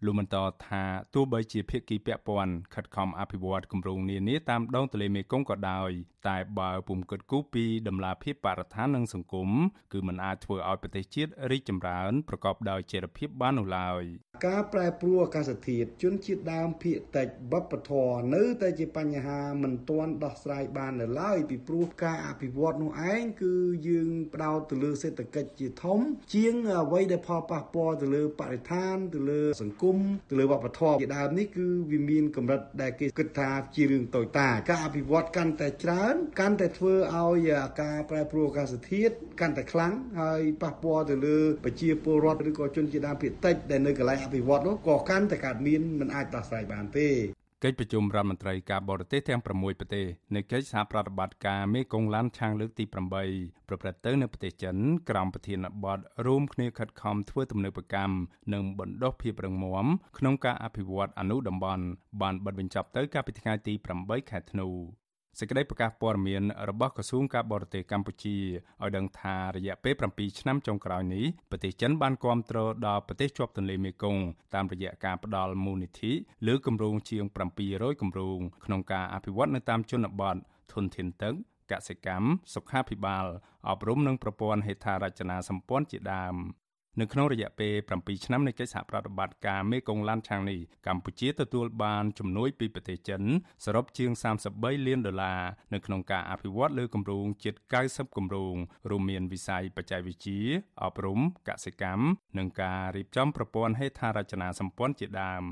លោកបន្តថាទោះបីជាភាគីពាក់ព័ន្ធខិតខំអភិវឌ្ឍគម្រោងនានាតាមដងទន្លេមេគង្គក៏ដោយ តែបើពុំគិតគូរពីដំណាភាពបរិស្ថាននិងសង្គមគឺมันអាចធ្វើឲ្យប្រទេសជាតិរីកចម្រើនប្រកបដោយចីរភាពបាននោះឡើយការប្រែប្រួលអាកាសធាតុជនជាតិដើមភាគតិចបបធរនៅតែជាបញ្ហាមិនទាន់ដោះស្រាយបាននៅឡើយពីព្រោះការអភិវឌ្ឍនោះឯងគឺយើងផ្ដោតទៅលើសេដ្ឋកិច្ចជាធំ ជាងអ្វីដែលផលប៉ះពាល់ទៅលើបរិស្ថានទៅលើសង្គមទៅលើវប្បធម៌ជាដើមនេះគឺវាមានកម្រិតដែលគេគិតថាជារឿងតូចតាចការអភិវឌ្ឍកាន់តែច្រើននកាន់តែធ្វើឲ្យការប្រែប្រួលអាកាសធាតុកាន់តែខ្លាំងហើយប៉ះពាល់ទៅលើប្រជាពលរដ្ឋឬក៏ជនជាតិដើមភាគតិចដែលនៅកន្លែងអភិវឌ្ឍនោះក៏កាន់តែកើតមានមិនអាចដោះស្រាយបានទេកិច្ចប្រជុំរដ្ឋមន្ត្រីការបរទេសទាំង6ប្រទេសនៃកិច្ចសហប្រតិបត្តិការមេគង្គឡានឆាងលើកទី8ប្រព្រឹត្តទៅនៅប្រទេសចិនក្រោមប្រធានបទរួមគ្នាខិតខំធ្វើទំនើបកម្មនិងបណ្ដុះភាពរឹងមាំក្នុងការអភិវឌ្ឍអនុតំបន់បានបិទបញ្ចប់ទៅកាលពីថ្ងៃទី8ខែធ្នូ សេចក្តីប្រកាសព័ត៌មានរបស់ក្រសួងការបរទេសកម្ពុជាឲ្យដឹងថារយៈពេល7ឆ្នាំចុងក្រោយនេះប្រទេសចិនបានគាំទ្រដល់ប្រទេសជាប់ទន្លេមេគង្គតាមរយៈការផ្ដល់មូលនិធិលើគម្រោងជាង700គម្រោងក្នុងការអភិវឌ្ឍនៅតាមជនបទធនធានទឹកកសិកម្មសុខាភិបាលអប់រំនិងប្រព័ន្ធហេដ្ឋារចនាសម្ព័ន្ធជាដើម នៅក្នុងរយៈពេល7ឆ្នាំនៃកិច្ចសហប្រតិបត្តិការមេគង្គឡានឆាងនេះកម្ពុជាទទួលបានជំនួយពីប្រទេសចិនសរុបជាង33លានដុល្លារនៅក្នុងការអភិវឌ្ឍលើគម្រោងជិត90គម្រោងរួមមានវិស័យបច្ចេកវិទ្យាអប់រំកសិកម្មនិងការរៀបចំប្រព័ន្ធហេដ្ឋារចនាសម្ព័ន្ធជាដើម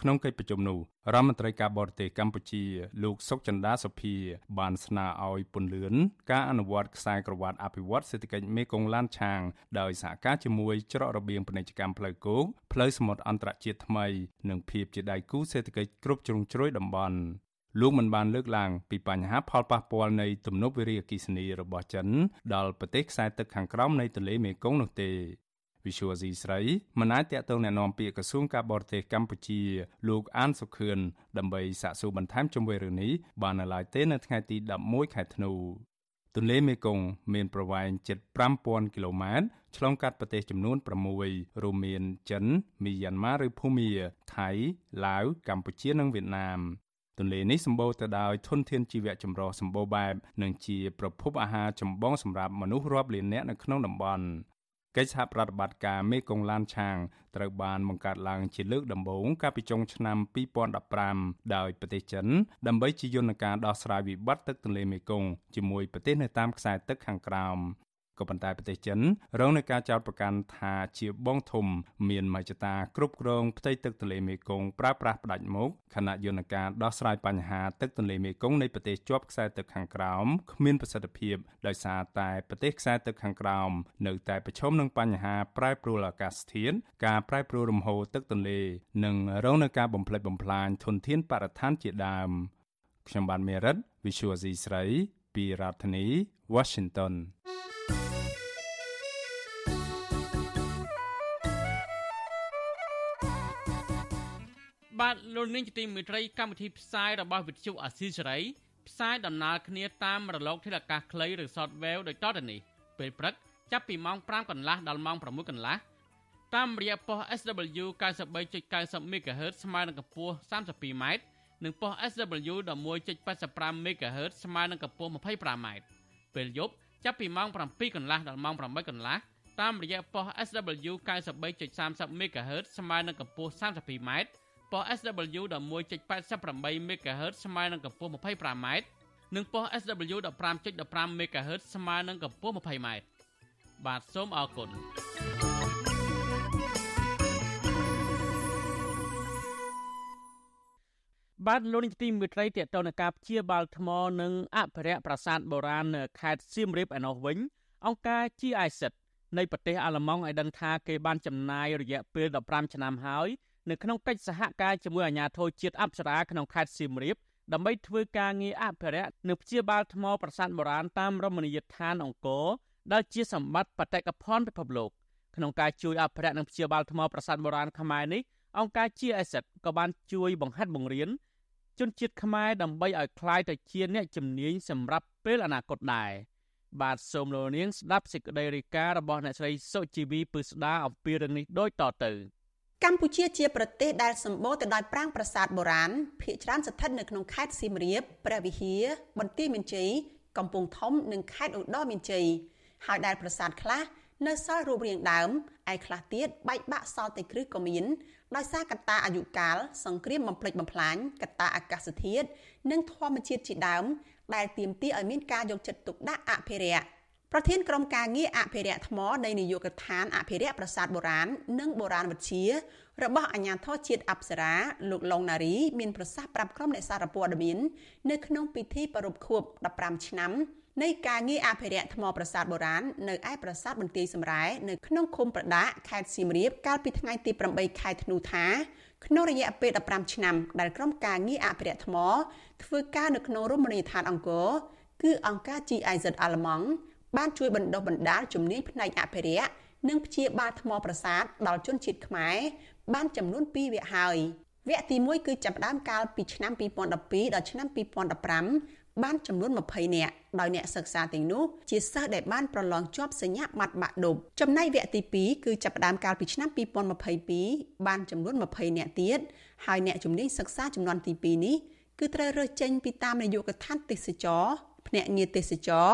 ក្នុងកិច្ចប្រជុំនោះរដ្ឋមន្ត្រីការបរទេសកម្ពុជាលោកសុកចន្ទាសុភា បានស្នើឲ្យពន្លឿនការអនុវត្តខ្សែក្រវ៉ាត់អភិវឌ្ឍសេដ្ឋកិច្ចមេគង្គឡានឆាងដោយសហការជាមួយច្រករបៀងពាណិជ្ជកម្មផ្លូវគោកផ្លូវសមុទ្រអន្តរជាតិថ្មីនិងភាពជាដៃគូសេដ្ឋកិច្ចគ្រប់ជ្រុងជ្រោយតំបន់លោកមិនបានលើកឡើងពីបញ្ហាផលប៉ះពាល់នៃទំនប់វារីអគ្គិសនីរបស់ចិនដល់ប្រទេសខ្សែទឹកខាងក្រោមនៃទន្លេមេគង្គនោះទេ វិសុវស៊ីស្រីមិនអាចតាក់ទងแนะនាំពាក្យក្រសួងការបរទេសកម្ពុជា លោកអានសុខឿនដើម្បីសាកសួរបន្ថែមជុំវិញរឿងនេះបាននៅឡើយទេនៅថ្ងៃទី11ខែធ្នូទន្លេមេគង្គមានប្រវែងជិត5000គីឡូម៉ែត្រឆ្លងកាត់ប្រទេសចំនួន6រួមមានចិនមីយ៉ាន់ម៉ាឬភូមាថៃឡាវកម្ពុជានិងវៀតណាមទន្លេនេះសម្បូរទៅដោយធនធានជីវៈចម្រុះសម្បូរបែបនិងជាប្រភពអាហារចម្បងសម្រាប់មនុស្សរាប់លាននាក់នៅក្នុងតំបន់ កិច្ចសហប្រតិបត្តិការមេគង្គឡានឆាងត្រូវបានបង្កើតឡើងជាលើកដំបូងកាលពីចុងឆ្នាំ2015ដោយប្រទេសចិនដើម្បីជាយន្តការដោះស្រាយវិបត្តិទឹកទន្លេមេគង្គជាមួយប្រទេសនៅតាមខ្សែទឹកខាងក្រោម ក៏ប៉ុន្តែប្រទេសចិនរងនឹងការចោទប្រកាន់ថាជាបងធំ មានមហិច្ឆតាគ្រប់គ្រងផ្ទៃទឹកទន្លេមេគង្គប្រើប្រាស់ផ្ដាច់មុខខណៈយន្តការដោះស្រាយបញ្ហាទឹកទន្លេមេគង្គនៃប្រទេសជាប់ខ្សែទឹកខាងក្រោមគ្មានប្រសិទ្ធភាពដោយសារតែប្រទេសខ្សែទឹកខាងក្រោមនៅតែប្រឈមនឹងបញ្ហាប្រែប្រួលអាកាសធាតុការប្រែប្រួលរំហូរទឹកទន្លេនិងរងនឹងការបំផ្លិចបំផ្លាញធនធានបរិស្ថានជាដើមខ្ញុំបានមេរិត Visual C ស្រីពីរដ្ឋធានី Washington បាទលោកនាងជាទីមេត្រីកម្មវិធីផ្សាយរបស់វិទ្យុអាស៊ីសេរីផ្សាយដំណើរគ្នាតាមរលកធាតុអាកាសខ្លីឬ Shortwave ដូចតទៅនេះពេលព្រឹកចាប់ពីម៉ោង5កន្លះដល់ម៉ោង6កន្លះតាមរយៈប៉ុស SW 93.90 MHz ស្មើនឹងកម្ពស់ 32m និងប៉ុស SW 11.85 MHz ស្មើនឹងកម្ពស់ 25m ពេលយប់ចាប់ពីម៉ោង7កន្លះដល់ម៉ោង8កន្លះតាមរយៈប៉ុស SW 93.30 MHz ស្មើនឹងកម្ពស់ 32m ប៉ុស SW 11.88 MHz ស្មើនឹងកម្ពស់ 25m និងប៉ុស SW 15.15 MHz ស្មើនឹងកម្ពស់ 20m បាទសូមអរគុណបាទលោកនាយកទីមេត្រីតេតនការព្យាបាលថ្មនិងអភិរក្សប្រាសាទបុរាណនៅខេត្តសៀមរាបឯណោះវិញអង្គការ GIZ នៃប្រទេសអាល្លឺម៉ង់ឲ្យដឹងថាគេបានចំណាយរយៈពេល15ឆ្នាំហើយ នៅក្នុងកិច្ចសហការជាមួយអាជ្ញាធរជាតិអប្សរាក្នុងខេត្តសៀមរាប ដើម្បីធ្វើការងារអភិរក្សនិងព្យាបាលថ្មប្រាសាទបុរាណតាមរមណីយដ្ឋានអង្គរដែលជាសម្បត្តិបេតិកភណ្ឌពិភពលោកក្នុងការជួយអភិរក្សនិងព្យាបាលថ្មប្រាសាទបុរាណខ្មែរនេះអង្គការ GIZ ក៏បានជួយបង្ហាត់បង្រៀនជនជាតិខ្មែរដើម្បីឲ្យคล้ายទៅជាអ្នកជំនាញសម្រាប់ពេលអនាគតដែរបាទសូមលោកនាងស្ដាប់សេចក្តីរាយការណ៍របស់អ្នកស្រីសុជីវីពឹស្ដាអំពីរឿងនេះដូចតទៅ កម្ពុជាជាប្រទេសដែលសម្បូរទៅដោយប្រាង្គប្រាសាទបុរាណភាគច្រើនស្ថិតនៅក្នុងខេត្តសៀមរាបព្រះវិហារបន្ទាយមានជ័យកំពង់ធំនិងខេត្តឧត្តរមានជ័យហើយដែលប្រាសាទខ្លះនៅសល់រូបរាងដើមឯខ្លះទៀតបែកបាក់សល់តែគ្រឹះក៏មានដោយសារកត្តាអាយុកាលសង្គ្រាមបំផ្លិចបំផ្លាញកត្តាអាកាសធាតុនិងធម្មជាតិជាដើមដែលទាមទារឲ្យមានការយកចិត្តទុកដាក់អភិរក្ស ប្រធានក្រុមការងារអភិរក្សថ្មនៃនាយកដ្ឋានអភិរក្សប្រាសាទបុរាណនិងបុរាណវិទ្យារបស់អាជ្ញាធរជាតិអប្សរាលោកឡុងណារីមានប្រសាសន៍ប្រាប់ក្រុមអ្នកសារព័ត៌មាននៅក្នុងពិធីប្រារព្ធខួប15ឆ្នាំនៃការងារអភិរក្សថ្មប្រាសាទបុរាណនៅឯប្រាសាទបន្ទាយសំរ៉ែនៅក្នុងឃុំប្រដាខេត្តសៀមរាបកាលពីថ្ងៃទី8ខែធ្នូថាក្នុងរយៈពេល15ឆ្នាំដែលក្រុមការងារអភិរក្សថ្មធ្វើការនៅក្នុងរមណីយដ្ឋានអង្គរគឺអង្គការ GIZ អាល្លឺម៉ង់ បានជួយបណ្ដុះបណ្ដាលជំនាញផ្នែកអភិរក្សនិងព្យាបាលថ្មប្រាសាទដល់ជនជាតិខ្មែរបានចំនួន2វគ្គហើយវគ្គទី1គឺចាប់ផ្ដើមកាលពីឆ្នាំ2012ដល់ឆ្នាំ2015បានចំនួន20នាក់ដោយអ្នកសិក្សាទាំងនោះជាសិស្សដែលបានប្រឡងជាប់សញ្ញាបត្របាក់ឌុបចំណែកវគ្គទី2គឺចាប់ផ្ដើមកាលពីឆ្នាំ2022បានចំនួន20នាក់ទៀតហើយអ្នកជំនាញសិក្សាចំនួនទី2នេះគឺត្រូវរើសចេញពីតាមនាយកដ្ឋានទេសចរភ្នាក់ងារទេសចរ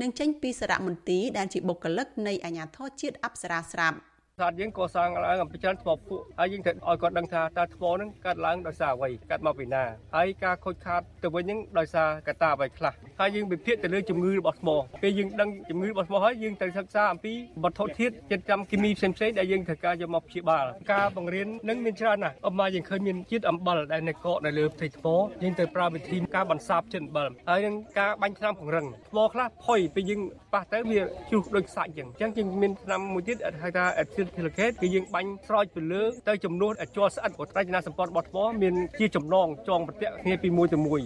និងចេញពីសារមន្ទីរដែលជាបុគ្គលិកនៃអាជ្ញាធរជាតិអប្សរាស្រាប់។ សាទយើងកសាងឡើងអំពីច្រើនថ្មភក់ហើយយើងត្រូវឲ្យគាត់ដឹងថាតើថ្មហ្នឹងកើតឡើងដោយសារអ្វីកើតមកពីណាហើយការខូចខាតទៅវិញហ្នឹងដោយសារកត្តាអ្វីខ្លះហើយយើងវិភាគទៅលើជំងឺរបស់ថ្មពេលយើងដឹងជំងឺរបស់ថ្មហើយយើងត្រូវសិក្សាអំពីវត្ថុធាតុចិញ្ចឹមគីមីផ្សេងៗដែលយើងត្រូវការយកមកព្យាបាលការបង្រៀននឹងមានច្រើនណាស់ឧបមាយើងឃើញមានជាតិអំបិលដែលនៅកកនៅលើផ្ទៃថ្មយើងត្រូវប្រើវិធីការបន្សាបជាតិអំបិលហើយនឹងការបាញ់ថ្នាំពង្រឹងថ្មខ្លះផុយពេលយើងប៉ះទៅវាជ្រុះដូចសាច់អញ្ចឹងអញ្ចឹងយើងមានថ្នាំមួយទៀតហៅថា acetic silicate គឺយើងបាញ់ស្រោចពីលើទៅចំនួនឲ្យជាប់ស្អិតព្រោះរចនាសម្ព័ន្ធរបស់ថ្មមានជាចំណងចងប្រទាក់គ្នាពីមួយទៅមួយ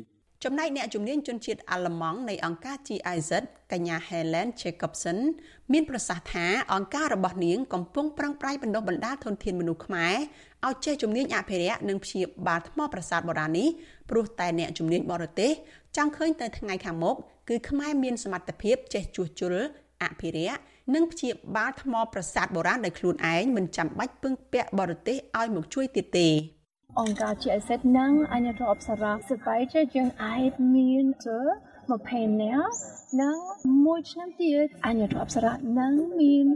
ចំណែកអ្នកជំនាញជនជាតិអាល្លឺម៉ង់នៃអង្គការ GIZ កញ្ញា Helen Jacobson មានប្រសាសន៍ថាអង្គការរបស់នាងកំពុងប្រឹងប្រែងបណ្ដុះបណ្ដាលធនធានមនុស្សខ្មែរឲ្យចេះជំនាញអភិរក្សនិងព្យាបាលថ្មប្រាសាទបុរាណនេះព្រោះតែអ្នកជំនាញបរទេសចង់ឃើញទៅថ្ងៃខាងមុខគឺខ្មែរមានសមត្ថភាពចេះជួសជុលអភិរក្ស និងព្យាបាលថ្មប្រាសាទបុរាណដោយខ្លួនឯងមិនចាំបាច់ពឹងពាក់បរទេសឲ្យមកជួយទៀតទេអង្គការ GIZ និងអាញាធរអប្សរាសប្បាយជាយើងអាចមានទៅមកផេនណានិងមួយឆ្នាំទៀតអាញាធរអប្សរានឹងមាន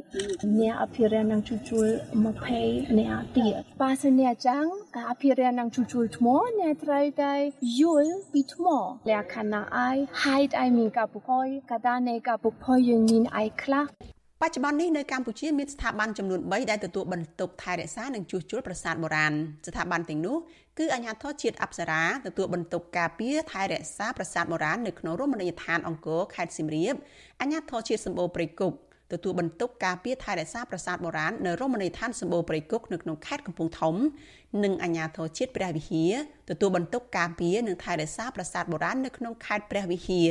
អ្នកអភិរក្សនឹងជួសជុលមកផេអ្នកទៀតបើសិនអ្នកចង់អភិរក្សនឹងជួសជុលថ្មអ្នកត្រូវតែយល់ពីថ្មលក្ខណៈអីហេតុអីមានការពុកផុយកតានៃការពុកផុយយើងមានអីខ្លះ បច្ចុប្បន្ននេះនៅកម្ពុជាមានស្ថាប័នចំនួន3ដែលទទួលបន្ទុកថែរក្សានិងជួសជុលប្រាសាទបុរាណស្ថាប័នទាំងនោះគឺអាជ្ញាធរជាតិអប្សរាទទួលបន្ទុកការពារថែរក្សាប្រាសាទបុរាណនៅក្នុងរមណីយដ្ឋានអង្គរខេត្តសៀមរាបអាជ្ញាធរជាតិសម្បូរព្រៃគុកទទួលបន្ទុកការពារថែរក្សាប្រាសាទបុរាណនៅរមណីយដ្ឋានសម្បូរព្រៃគុកនៅក្នុងខេត្តកំពង់ធំនិងអាជ្ញាធរជាតិព្រះវិហារទទួលបន្ទុកការពារនិងថែរក្សាប្រាសាទបុរាណនៅក្នុងខេត្តព្រះវិហារ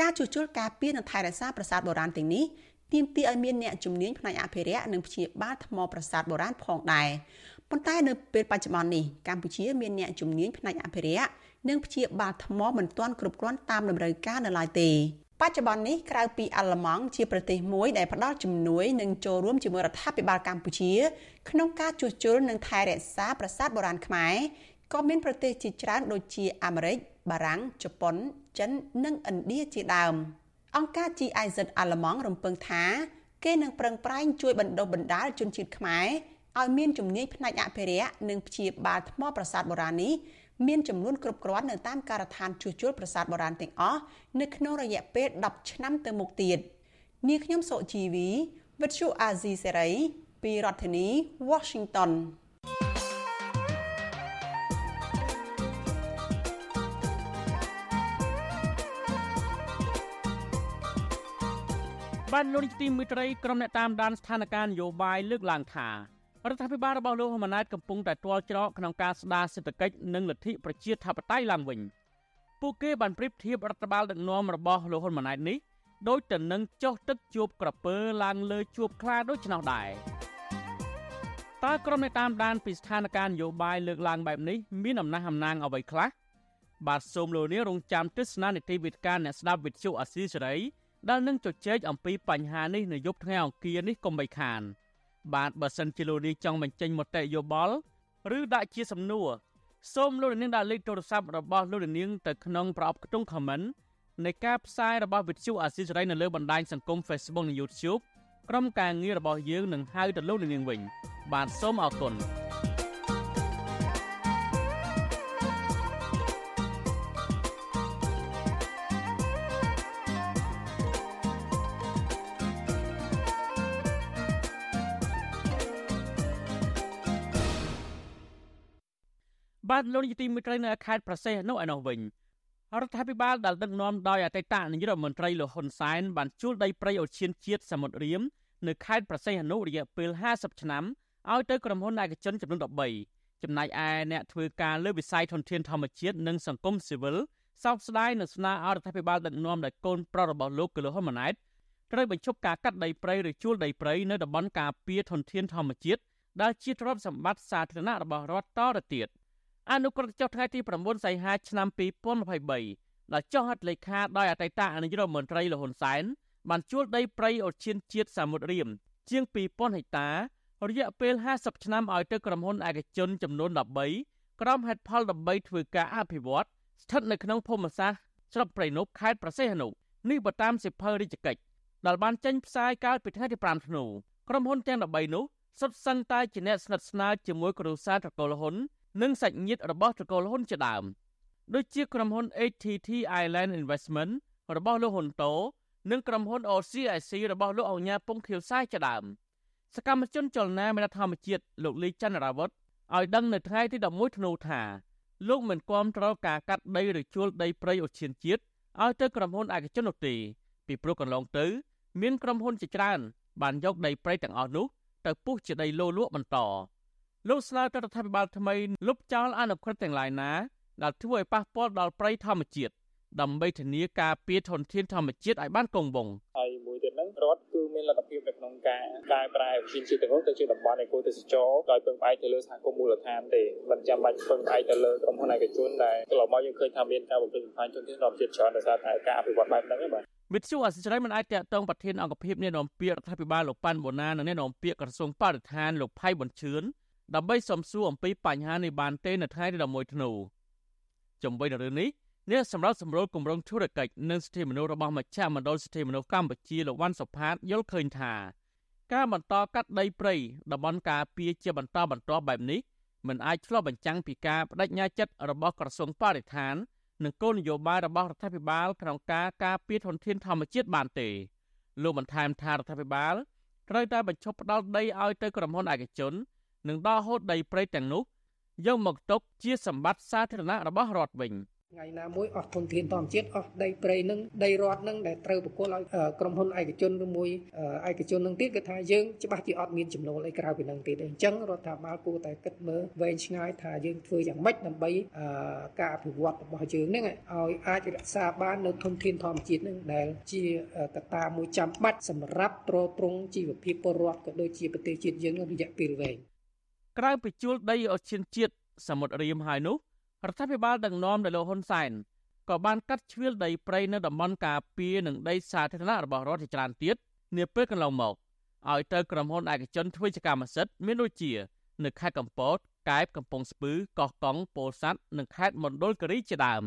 ការជួសជុលការពារនិងថែរក្សាប្រាសាទបុរាណទាំងនេះ ទាមទារឲ្យមានអ្នកជំនាញផ្នែកអភិរក្សនិងព្យាបាលថ្មប្រាសាទបុរាណផងដែរប៉ុន្តែនៅពេលបច្ចុប្បន្ននេះកម្ពុជាមានអ្នកជំនាញផ្នែកអភិរក្សនិងព្យាបាលថ្មមិនទាន់គ្រប់គ្រាន់តាមតម្រូវការនៅឡើយទេបច្ចុប្បន្ននេះក្រៅពីអាល្លឺម៉ង់ជាប្រទេសមួយដែលផ្ដល់ជំនួយនិងចូលរួមជាមួយរដ្ឋាភិបាលកម្ពុជា ក្នុងការជួសជុលនិងថែរក្សាប្រាសាទបុរាណខ្មែរក៏មានប្រទេសជាច្រើនដូចជាអាមេរិកបារាំងជប៉ុនចិននិងឥណ្ឌាជាដើម។ អង្គការ GIZ អាល្លឺម៉ង់រំពឹងថាគេនឹងប្រឹងប្រែងជួយបណ្ដុះបណ្ដាលជនជាតិខ្មែរឲ្យមានជំនាញផ្នែកអភិរក្សនិងព្យាបាលថ្មប្រាសាទបុរាណនេះមានចំនួនគ្រប់គ្រាន់នៅតាមការដ្ឋានជួសជុលប្រាសាទបុរាណទាំងអស់នៅក្នុងរយៈពេល10ឆ្នាំទៅមុខទៀតនាងខ្ញុំសុជីវីវិទ្យុអាស៊ីសេរីពីរដ្ឋធានី Washington បានលោកនាយកទីមេត្រីក្រុមអ្នកតាមដានស្ថានភាពនយោបាយលើកឡើងថារដ្ឋាភិបាលរបស់លោកហ៊ុនម៉ាណែតកំពុងតែទាល់ច្រកក្នុងការស្ដារសេដ្ឋកិច្ចនិងលទ្ធិប្រជាធិបតេយ្យឡើងវិញពពួកគេបានប្រៀបធៀបរដ្ឋបាលដឹកនាំរបស់លោកហ៊ុនម៉ាណែតនេះដូចទៅនឹងចុះទឹកជួបក្រពើឡើងលើជួបខ្លាដូចនោះដែរតើក្រុមនៃតាមដានពីស្ថានភាពនយោបាយលើកឡើងបែបនេះមានអំណះអំណាងអ្វីខ្លះបាទសូមលោកនាងរងចាំទស្សនានីតិវិទ្យាអ្នកស្ដាប់វិទ្យុអាស៊ីសេរី ដែលនឹងជជែកអំពីបញ្ហានេះនៅយប់ថ្ងៃអង្គារនេះកុំបីខាន បាទបើសិនជាលោកនាងចង់បញ្ចេញមតិយោបល់ឬដាក់ជាសំណួរសូមលោកនាងដាក់លេខទូរស័ព្ទរបស់លោកនាងទៅក្នុងប្រអប់ខ្ទង់ comment នៃការផ្សាយរបស់វិទ្យុអាស៊ីសេរីនៅលើបណ្ដាញសង្គម Facebook និង YouTube ក្រុមការងាររបស់យើងនឹងហៅទៅលោកនាងវិញ បាទសូមអរគុណ បាទលោកនាយទីមេត្រីនៅខេត្តប្រសេះនោះឯនោះវិញរដ្ឋាភិបាលដែលដឹកនាំដោយអតីតនាយករដ្ឋមន្ត្រីលោកហ៊ុនសែនបានជួលដីព្រៃអូឈានជាតិសមុទ្ររៀមនៅខេត្តប្រសេះអនុរយៈពេល50ឆ្នាំឲ្យទៅក្រុមហ៊ុនឯកជនចំនួន13ចំណែកឯអ្នកធ្វើការលើវិស័យធនធានធម្មជាតិនិងសង្គមស៊ីវិលសោកស្ដាយនឹងស្នើឲ្យរដ្ឋាភិបាលដឹកនាំដោយកូនប្រុសរបស់លោកគឺលោកហ៊ុនម៉ាណែតត្រូវបញ្ឈប់ការកាត់ដីព្រៃឬជួលដីព្រៃនៅតំបន់ការពារធនធានធម្មជាតិដែលជាទ្រព្យសម្បត្តិសាធារណៈរបស់រដ្ឋតទៅទៀត។ អនុក្រឹត្យចុះថ្ងៃទី9សីហាឆ្នាំ2023ដែលចុះហត្ថលេខាដោយអតីតនាយករដ្ឋមន្ត្រីលហ៊ុនសែនបានជួលដីព្រៃអូឈានជាតិសមុទ្ររៀមជាង2000ហិកតា រយៈពេល50ឆ្នាំឲ្យទៅក្រុមហ៊ុនឯកជនចំនួន13ក្រុមហេតុផលដើម្បីធ្វើការអភិវឌ្ឍស្ថិតនៅក្នុងភូមិសាស្ត្រស្រុកព្រៃនប់ខេត្តប្រសេះអនុនេះបើតាមសិភៅរាជកិច្ចដែលបានចេញផ្សាយកាលពីថ្ងៃទី5ធ្នូក្រុមហ៊ុនទាំង13នោះសុទ្ធសឹងតែជាអ្នកស្និទ្ធស្នាលជាមួយគ្រួសារត្រកូលហ៊ុន និងសាច់ញាតិរបស់ត្រកូលហ៊ុនជាដើមដូចជាក្រុមហ៊ុន ATT Island Investment របស់លោកហ៊ុនតូនិងក្រុមហ៊ុន OCIC របស់លោកអង្ញាពងខៀវសាយជាដើមសកម្មជនចលនាមេធម្មជាតិលោកលីច័ន្ទរាវុធឲ្យដឹងនៅថ្ងៃទី11ធ្នូថាលោកមិនគាំទ្រការកាត់ដីឬជួលដីព្រៃអូឈានជាតិឲ្យទៅក្រុមហ៊ុនឯកជននោះទេពីព្រោះកន្លងទៅ មានក្រុមហ៊ុនជាច្រើនបានយកដីព្រៃទាំងអស់នោះទៅពុះជាដីលោលក់បន្ត លោកស្នើទៅរដ្ឋាភិបាលថ្មីលុបចោលអនុក្រឹត្យទាំងឡាយណាដែលធ្វើឲ្យប៉ះពាល់ដល់ព្រៃធម្មជាតិដើម្បីធានាការពារធនធានធម្មជាតិឲ្យបានគង់វង្សហើយមួយទៀតហ្នឹងរដ្ឋគឺមានលទ្ធភាពនៅក្នុងការកែប្រែវិជាជាតិទាំងនោះទៅជាតំបន់អេកូទេសចរដោយពឹងផ្អែកទៅលើសហគមន៍មូលដ្ឋានទេមិនចាំបាច់ពឹងផ្អែកទៅលើក្រុមហ៊ុនឯកជនដែលកន្លងមកយើងឃើញថាមានការបំពេញបំផាញធនធានធម្មជាតិច្រើនដោយសារតែការអភិវឌ្ឍបែបហ្នឹងទេបាទវិទ្យុអសិរ័យមិនអាចតាក់ទងប្រធានអង្គភិបអ្នកនាំពាក្យរដ្ឋាភិបាលលោកប៉ាន់បូណានិងអ្នកនាំពាក្យក្រសួងបរិស្ថានលោកផៃប៊ុនឈឿន ដើម្បីសំសួរអំពីបញ្ហានេះបានទេនៅថ្ងៃទី11ធ្នូជំវិញរឿងនេះអ្នកសម្រាប់សម្រួលគម្រោងធុរកិច្ចនិងសិទ្ធិមនុស្សរបស់មជ្ឈមណ្ឌលសិទ្ធិមនុស្សកម្ពុជាលោកវ៉ាន់សុផាតយល់ឃើញថាការបន្តកាត់ដីព្រៃតំបន់ការពារជាបន្តបន្ទាប់បែបនេះមិនអាចឆ្លុះបញ្ចាំងពីការបដិញ្ញាចិត្តរបស់ក្រសួងបរិស្ថាននិងគោលនយោបាយរបស់រដ្ឋាភិបាលក្នុងការការពារធនធានធម្មជាតិបានទេលោកបន្ថែមថារដ្ឋាភិបាលត្រូវតែបញ្ឈប់ផ្ដាល់ដីឲ្យទៅក្រុមហ៊ុនឯកជន និងដកហូតដីព្រៃទាំងនោះយកមកទុកជាសម្បត្តិសាធារណៈរបស់រដ្ឋវិញ។ថ្ងៃណាមួយអស់ធនធានធម្មជាតិអស់ដីព្រៃនឹងដីរដ្ឋនឹងដែលត្រូវបកគលឲ្យក្រុមហ៊ុនឯកជនឬមួយឯកជននឹងទៀតគឺថាយើងច្បាស់ជាអត់មានចំណូលអីក្រៅពីនឹងទៀតទេអញ្ចឹងរដ្ឋាភិបាលគួរតែគិតមើលវែងឆ្ងាយថាយើងធ្វើយ៉ាងម៉េចដើម្បីការអភិវឌ្ឍរបស់យើងនឹងឲ្យអាចរក្សាបាននៅធនធានធម្មជាតិនឹងដែលជាកត្តាមួយចាំបាច់សម្រាប់ទ្រទ្រង់ជីវភាពពលរដ្ឋក៏ដូចជាប្រទេសជាតិយើងរយៈពេលវែង ក្រៅពីជួលដីអូឈានជាតិសមុទ្ររៀមហើយនោះរដ្ឋាភិបាលដឹកនាំដោយលោកហ៊ុនសែនក៏បានកាត់ជ្រឿលដីព្រៃនៅតំបន់ការពារនិងដីសាធារណៈរបស់រដ្ឋជាច្រើនទៀតនាពេលកន្លងមកឲ្យទៅក្រុមហ៊ុនឯកជនធ្វើជាកម្មសិទ្ធិមានដូចជា នៅខេត្តកំពតកែបកំពង់ស្ពឺកោះកុងពោធិ៍សាត់និងខេត្តមណ្ឌលគិរីជាដើម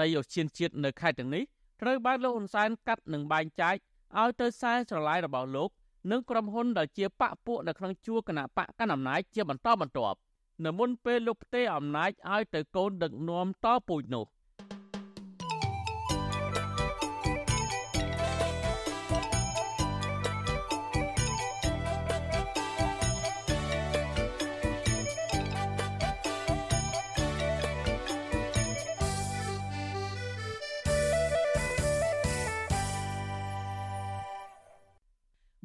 ដីអូឈានជាតិនៅខេត្តទាំងនេះត្រូវបានលោកហ៊ុនសែនកាត់និងបែងចែកឲ្យទៅខ្សែស្រឡាយរបស់លោក និងក្រុមហ៊ុនដែលជាបកពួកនៅក្នុងជួរគណៈបកកណ្ដាលអំណាចជាបន្តបន្ទាប់នៅមុនពេលលោកផ្ទេរអំណាចឲ្យទៅកូនដឹកនាំតពូជនោះ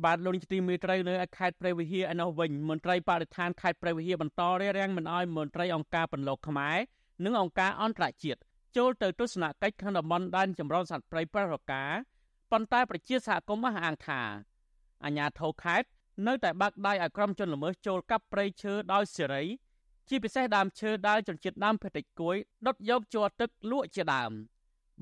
បាទលោកនាយកទីមេត្រីនៅខេត្តព្រៃវិហារឯនោះវិញមន្ត្រីបរិស្ថានខេត្តព្រៃវិហារបន្តរារាំងមិនឲ្យមន្ត្រីអង្គការពន្លកខ្មែរនិងអង្គការអន្តរជាតិចូលទៅទស្សនកិច្ចក្នុងតំបន់ដែនចម្រុះសត្វព្រៃប្ររកាប៉ុន្តែប្រជាសហគមន៍អះអាងថាអាញាធរខេត្តនៅតែបាក់ដៃឲ្យក្រុមជនល្មើសចូលកាប់ព្រៃឈើដោយសេរីជាពិសេសដើមឈើដែលជនជាតិដើមភេតិចគួយដុតយកជ័រទឹកលក់ជាដើម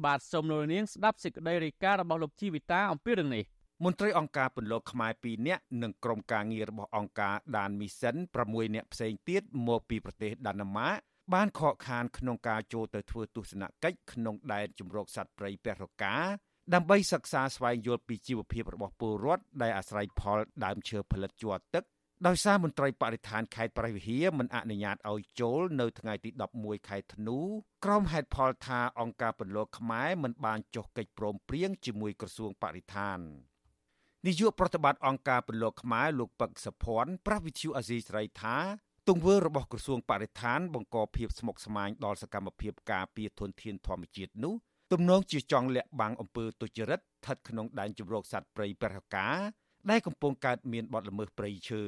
បាទសូមលោកនាងស្ដាប់សេចក្តីរាយការណ៍របស់លោកជីវិតាអំពីរឿងនេះ មន្ត្រីអង្គការពន្លកខ្មែរ2នាក់និងក្រុមការងាររបស់អង្គការដានមីសិន6នាក់ផ្សេងទៀតមកពីប្រទេសដាណាម៉ាបានខកខានក្នុងការចូលទៅធ្វើទស្សនកិច្ចក្នុងដែនជំរកសត្វព្រៃពរកាដើម្បីសិក្សាស្វែងយល់ពីជីវភាពរបស់ពលរដ្ឋដែលអាស្រ័យផលដើមឈើផលិតជ័រទឹកដោយសារមន្ត្រីបរិស្ថានខេត្តប្រៃវិហារមិនអនុញ្ញាតឲ្យចូលនៅថ្ងៃទី11ខែធ្នូក្រុមហេតុផលថាអង្គការពន្លកខ្មែរមិនបានចុះកិច្ចព្រមព្រៀងជាមួយក្រសួងបរិស្ថាន នាយកប្រតិបត្តិអង្គការពន្លកខ្មែរលោកពឹកសុភ័ណ្ឌប្រវិទ្យុអាស៊ីសេរីថាទង្វើរបស់ក្រសួងបរិស្ថានបង្កភាពស្មុគស្មាញដល់សកម្មភាពការពារធនធានធម្មជាតិនោះទំនងជាចង់លាក់បាំងអំពើទុច្ចរិតស្ថិតក្នុងដែនជម្រកសត្វព្រៃប្រហកាដែលកំពុងកើតមានបទល្មើសព្រៃឈើ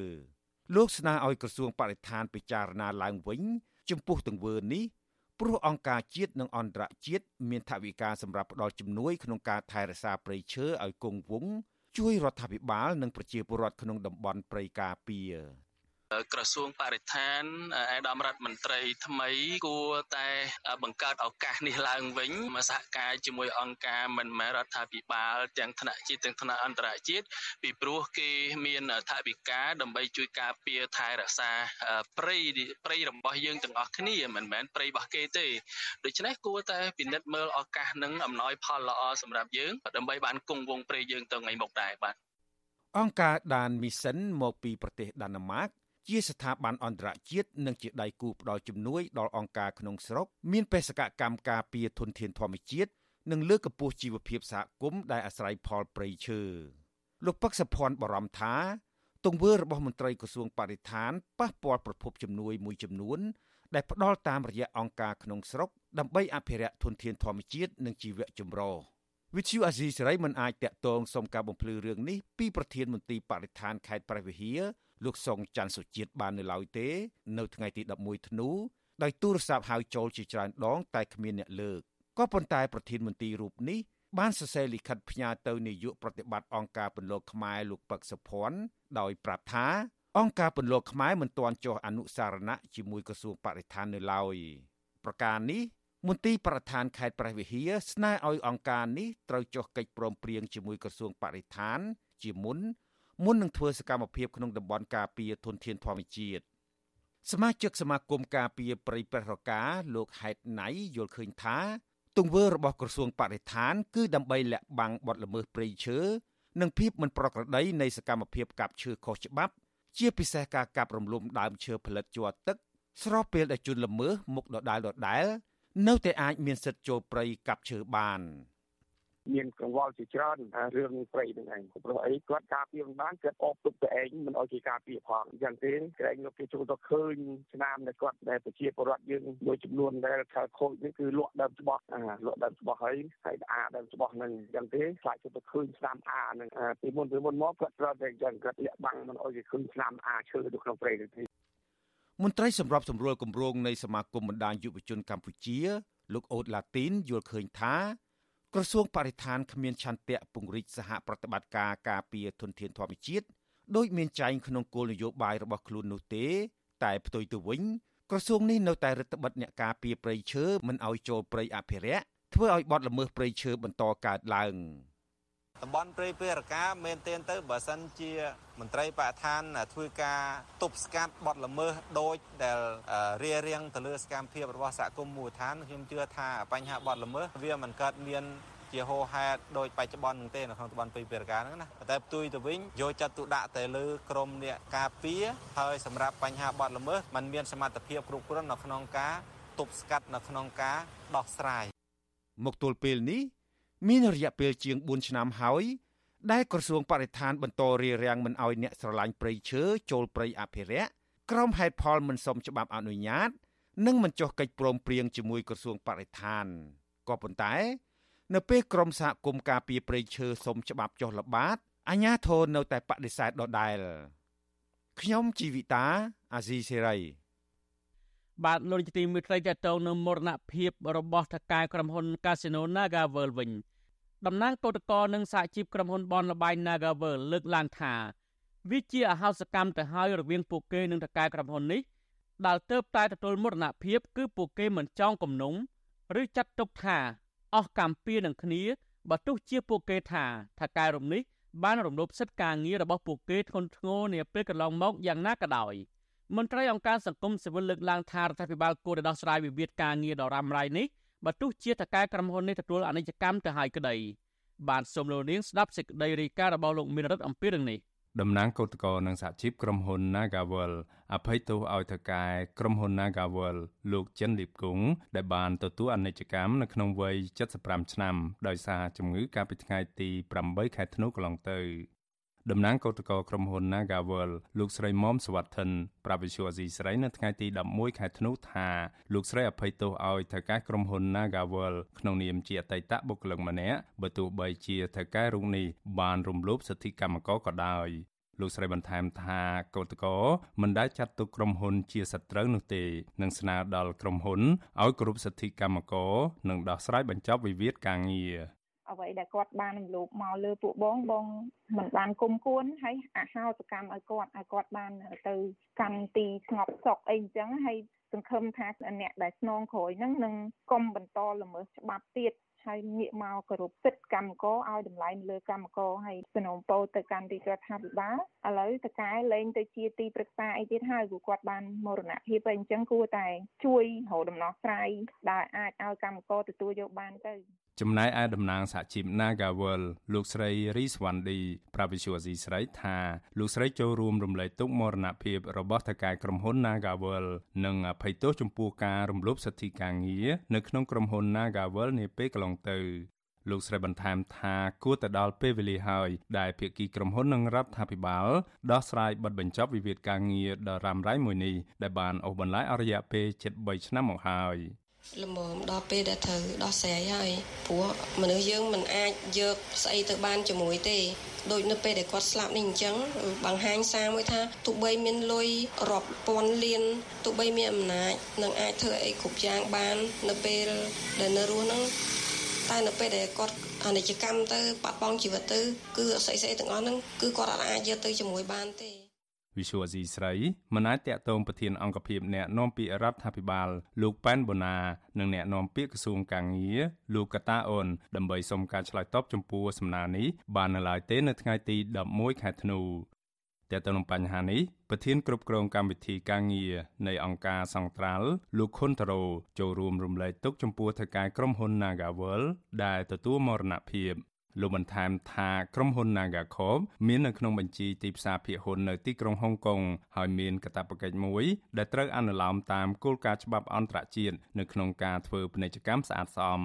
លោកស្នើឲ្យក្រសួងបរិស្ថានពិចារណាឡើងវិញ ចំពោះទង្វើនេះព្រោះអង្គការជាតិនិងអន្តរជាតិមានថវិកាសម្រាប់ផ្ដល់ជំនួយក្នុងការថែរក្សាព្រៃឈើឲ្យគង់វង្ស ជួយរដ្ឋាភិបាល និងប្រជាពលរដ្ឋក្នុងតំបន់ព្រៃការពារ ក្រសួងបរិស្ថានឯកឧត្តមរដ្ឋមន្ត្រីថ្មីគួរតែបង្កើតឱកាសនេះឡើងវិញមកសហការជាមួយអង្គការមិនមែនរដ្ឋាភិបាលទាំងថ្នាក់ជាតិទាំងថ្នាក់អន្តរជាតិពីព្រោះគេមានថវិកាដើម្បីជួយការពារថែរក្សាព្រៃព្រៃរបស់យើងទាំងអស់គ្នាមិនមែនព្រៃរបស់គេទេដូច្នេះគួរតែពិនិត្យមើលឱកាសនឹងអំណោយផលល្អសម្រាប់យើងដើម្បីបានគង់វង្សព្រៃយើងទៅថ្ងៃមុខដែរបាទអង្គការដានមីសិនមកពីប្រទេសដាណឺម៉ាក ជាស្ថាប័នអន្តរជាតិនិងជាដៃគូផ្ដល់ជំនួយដល់អង្គការក្នុងស្រុកមានបេសកកម្មការពារធនធានធម្មជាតិនិងលើកកម្ពស់ជីវភាពសហគមន៍ដែលអាស្រ័យផលព្រៃឈើលោកពឹកសុភ័ណ្ឌបារម្ភថាទង្វើរបស់មន្ត្រីក្រសួងបរិស្ថានប៉ះពាល់ប្រភពជំនួយមួយចំនួន ដែលផ្ដល់តាមរយៈអង្គការក្នុងស្រុកដើម្បីអភិរក្សធនធានធម្មជាតិនិងជីវៈចម្រុះវិទ្យុអាស៊ីសេរីមិនអាចតាក់ទងសុំការបំភ្លឺរឿងនេះពីប្រធានមន្ត្រីបរិស្ថានខេត្តព្រះវិហារ លោកសុងច័ន្ទសុជាតិបាននៅឡើយទេ នៅថ្ងៃទី11ធ្នូដោយទូរស័ព្ទហៅចូលជាច្រើនដង តែគ្មានអ្នកលើកក៏ប៉ុន្តែប្រធានមន្ត្រីរូបនេះបានសរសេរលិខិតផ្ញើទៅនាយកប្រតិបត្តិអង្គការពន្លកខ្មែរលោកពឹកសុភ័ណ្ឌដោយប្រាប់ថាអង្គការពន្លកខ្មែរមិនទាន់ចុះអនុសារណៈជាមួយក្រសួងបរិស្ថាននៅឡើយប្រការនេះមន្ទីរប្រធានខេត្តព្រះវិហារស្នើឲ្យអង្គការនេះត្រូវចុះកិច្ចព្រមព្រៀងជាមួយក្រសួងបរិស្ថាន ជាមុន មុននឹងធ្វើសកម្មភាពក្នុងតំបន់ការពារធនធានធម្មជាតិសមាជិកសមាគមការពារព្រៃប្រះរកាលោកហេតណៃយល់ឃើញថា ទង្វើរបស់ក្រសួងបរិស្ថាន គឺដើម្បីលាក់បាំងបទល្មើសព្រៃឈើនិងភាពមិនប្រក្រតីនៃសកម្មភាពកាប់ឈើខុសច្បាប់ ជាពិសេសការកាប់រំលំដើមឈើផលិតជ័រទឹក ស្របពេលដែលជនល្មើសមុខដដែលដដែលនៅតែអាចមានសិទ្ធិចូលព្រៃកាប់ឈើបាន។ មានកង្វល់ជាច្រើនរឿងព្រៃហ្នឹងឯងព្រោះអីគាត់ការពារមិនបានគាត់អបទុកទៅឯងមិនអោយគេការពារផងអញ្ចឹងទេក្រែងលោកគេចូលទៅឃើញឆ្នាំដែលគាត់ដែលប្រជាពលរដ្ឋយើងមួយចំនួនដែលខលខូចនេះគឺលក់ដើមច្បោះលក់ដើមច្បោះហើយហើយអាដើមច្បោះហ្នឹងអញ្ចឹងទេខ្លាចទៅឃើញឆ្នាំអាហ្នឹងពីមុនពីមុនមកគាត់ត្រូវតែអញ្ចឹងគាត់លាក់បាំងមិនអោយគេឃើញឆ្នាំអាឈើនៅក្នុងព្រៃទេមន្ត្រីសម្របសម្រួលគម្រោងនៃសមាគមបណ្ដាញយុវជនកម្ពុជាលោកអូតឡាទីនយល់ឃើញថា ក្រសួងបរិស្ថានគ្មានឆន្ទៈពង្រីកសហប្រតិបត្តិការការពារធនធានធម្មជាតិដោយមានចែងក្នុងគោលនយោបាយរបស់ខ្លួននោះទេ តែផ្ទុយទៅវិញក្រសួងនេះនៅតែរឹតបន្តឹងអ្នកការពារព្រៃឈើមិនឲ្យចូលព្រៃអភិរក្សធ្វើឲ្យបទល្មើសព្រៃឈើបន្តកើតឡើង តំបន់ព្រៃពេរកាមែនទែនទៅបើសិនជា មន្ត្រីបរិស្ថានធ្វើការទប់ស្កាត់បទល្មើសដូចដែលរារាំងទៅលើសកម្មភាពរបស់សហគមន៍មូលដ្ឋានខ្ញុំជឿថាបញ្ហាបទល្មើសវាមិនកើតមានជាហោហេតុដោយបច្ចុប្បន្ននឹងទេនៅក្នុងតំបន់ពេរកាហ្នឹងណាតែផ្ទុយទៅវិញយកចាត់ទុកដាក់ទៅលើក្រមអ្នកការពារហើយសម្រាប់បញ្ហាបទល្មើសมันមានសមត្ថភាពគ្រប់គ្រាន់នៅក្នុងការទប់ស្កាត់នៅក្នុងការដោះស្រាយមកទល់ពេលនេះ មានរយៈពេលជាង4ឆ្នាំហើយដែលក្រសួងបរិស្ថានបន្តរារាំងមិនឲ្យអ្នកស្រឡាញ់ព្រៃឈើចូលព្រៃអភិរក្សក្រុមហេតុផលមិនសមច្បាប់អនុញ្ញាត និងមិនចុះកិច្ចព្រមព្រៀងជាមួយក្រសួងបរិស្ថានក៏ប៉ុន្តែ នៅពេលក្រមសហគមន៍ការពារព្រៃឈើសុំច្បាប់ចុះល្បាតអាជ្ញាធរនៅតែបដិសេធដដែលខ្ញុំជីវិតាអាស៊ីសេរីបាទលោកនាយកទីមេត្រីតទៅនៅមរណភាពរបស់ថកែក្រុមហ៊ុន Casino NagaWorld វិញ តំណាងកោតក្រនិងសហជីពក្រុមហ៊ុនបនលបែង NagaWorld លើកឡើងថាវាជាអហោសកម្មទៅហើយរវាងពួកគេនិងថកែក្រុមហ៊ុននេះដែលទៅតែទទួលមរណភាពគឺពួកគេមិនចង់គំនុំឬចាត់ទុកថាអស់កម្មពៀនឹងគ្នាបើទោះជាពួកគេថាថកែរំនេះបានរំលោភសិទ្ធិការងាររបស់ពួកគេធ្ងន់ធ្ងរនាពេលកន្លងមកយ៉ាងណាក៏ដោយមន្ត្រីអង្គការសង្គមស៊ីវិលលើកឡើងថារដ្ឋាភិបាលគួរតែដោះស្រាយវិវាទការងារដ៏រ៉ាំរ៉ៃនេះ បើទោះជាតកែក្រុមហ៊ុននេះទទួលអនិច្ចកម្មទៅហើយក្តីបានសូមលោកនាងស្ដាប់សេចក្តីរាយការណ៍របស់លោកមានរិទ្ធអំពីរឿងនេះតំណាងកោតក្រនិងសហជីពក្រុមហ៊ុន Nagawal អភ័យទោសឲ្យថកែក្រុមហ៊ុន Nagawal លោកចិនលីបគង់ដែលបានទទួលអនិច្ចកម្មនៅក្នុងវ័យ75ឆ្នាំដោយសារជំងឺកាលពីថ្ងៃទី8ខែធ្នូកន្លងទៅ តំណាងកោតក្រក្រុមហ៊ុន Nagawal លោកស្រីមុំសវត្ថិនប្រាប់វិសុអាស៊ីស្រីនៅថ្ងៃទី11ខែធ្នូថាលោកស្រីអភ័យទោសឲ្យថៅកែក្រុមហ៊ុន Nagawal ក្នុងនាមជាអតីតបុគ្គលិកម្នាក់បើទោះបីជាថៅកែរូបនេះបានរំលោភសិទ្ធិកម្មករក៏ដោយលោកស្រីបន្ថែមថាកោតកោមិនដែលចាត់ទុកក្រុមហ៊ុនជាសត្រូវនោះទេនឹងស្នើដល់ក្រុមហ៊ុនឲ្យគោរពសិទ្ធិកម្មករនិងដោះស្រាយបញ្ចប់វិវាទការងារ អ្វីដែលគាត់បានរំលោភមកលើពួកបងបងមិនបានគុំគួនហើយអហោសកម្មឲ្យគាត់ឲ្យគាត់បានទៅកាន់ទីស្ងប់សុខអីអញ្ចឹងហើយសង្ឃឹមថាអ្នកដែលស្នងក្រោយហ្នឹងនឹងកុំបន្តល្មើសច្បាប់ទៀតហើយងាកមកគោរពសិទ្ធិកម្មករឲ្យតម្លៃលើកម្មករហើយសំណូមពរទៅកាន់ទីរដ្ឋាភិបាលឥឡូវតកែលែងទៅជាទីប្រឹក្សាអីទៀតហើយព្រោះគាត់បានមរណភាពហើយអញ្ចឹងគួរតែជួយរកដំណោះស្រាយដែលអាចឲ្យកម្មករទទួលយកបានទៅ ចំណែកឯតំណាងសហជីព Nagawal លោកស្រីរីសវណ្ឌីប្រាវិសុអាស៊ីស្រីថាលោកស្រីចូលរួមរំលែកទុក្ខមរណភាពរបស់ថៅកែក្រុមហ៊ុន Nagawal និងអភ័យទោសចំពោះការរំលោភសិទ្ធិការងារនៅក្នុងក្រុមហ៊ុន Nagawal នាពេលកន្លងទៅលោកស្រីបន្ថែមថាគួរទៅដល់ពេលវេលាហើយដែលភាគីក្រុមហ៊ុននិងរដ្ឋាភិបាលដោះស្រាយបទបញ្ចប់វិវាទការងារដ៏រ៉ាំរ៉ៃមួយនេះដែលបានអូសបន្លាយអស់រយៈពេលជិត3ឆ្នាំមកហើយ។ ល្មមដល់ពេលដែលត្រូវដោះស្រាយហើយព្រោះមនុស្សយើងមិនអាចយកស្អីទៅបានជាមួយទេដូចនៅពេលដែលគាត់ស្លាប់នេះអញ្ចឹងបង្ហាញសារមួយថាទោះបីមានលុយរាប់ពាន់លានទោះបីមានអំណាចនឹងអាចធ្វើអីគ្រប់យ៉ាងបាន នៅពេលដែលនៅរស់ហ្នឹងតែនៅពេលដែលគាត់អនិច្ចកម្មទៅបាត់បង់ជីវិតទៅគឺស្អីស្អីទាំងអស់ហ្នឹងគឺគាត់អាចយកទៅជាមួយបានទេ វិសុវអាស៊ីស្រីមិនអាចតាក់ទងប្រធានអង្គភិបអ្នកនាំពាក្យរដ្ឋាភិបាល លោកប៉ែនបូណានិងអ្នកនាំពាក្យក្រសួងកាងារលោកកតាអូនដើម្បីសុំការឆ្លើយតបចំពោះសំណើនេះបាននៅឡើយទេនៅថ្ងៃទី11ខែធ្នូតែទៅនឹងបញ្ហានេះប្រធានគ្រប់គ្រងកម្មវិធីការងារនៃអង្គការសង្ត្រាល់លោកខុនតារ៉ូចូលរួមរំលែកទុកចំពោះថៅកែក្រុមហ៊ុន Nagawal ដែលទទួលមរណភាព លោកបន្ថែមថាក្រុមហ៊ុន Nagacorp មាននៅក្នុងបញ្ជីទីផ្សារភាគហ៊ុននៅទីក្រុងហុងកុងហើយមានកាតព្វកិច្ចមួយដែលត្រូវអនុលោមតាមគោលការណ៍ច្បាប់អន្តរជាតិនៅក្នុងការធ្វើពាណិជ្ជកម្មស្អាតស្អំ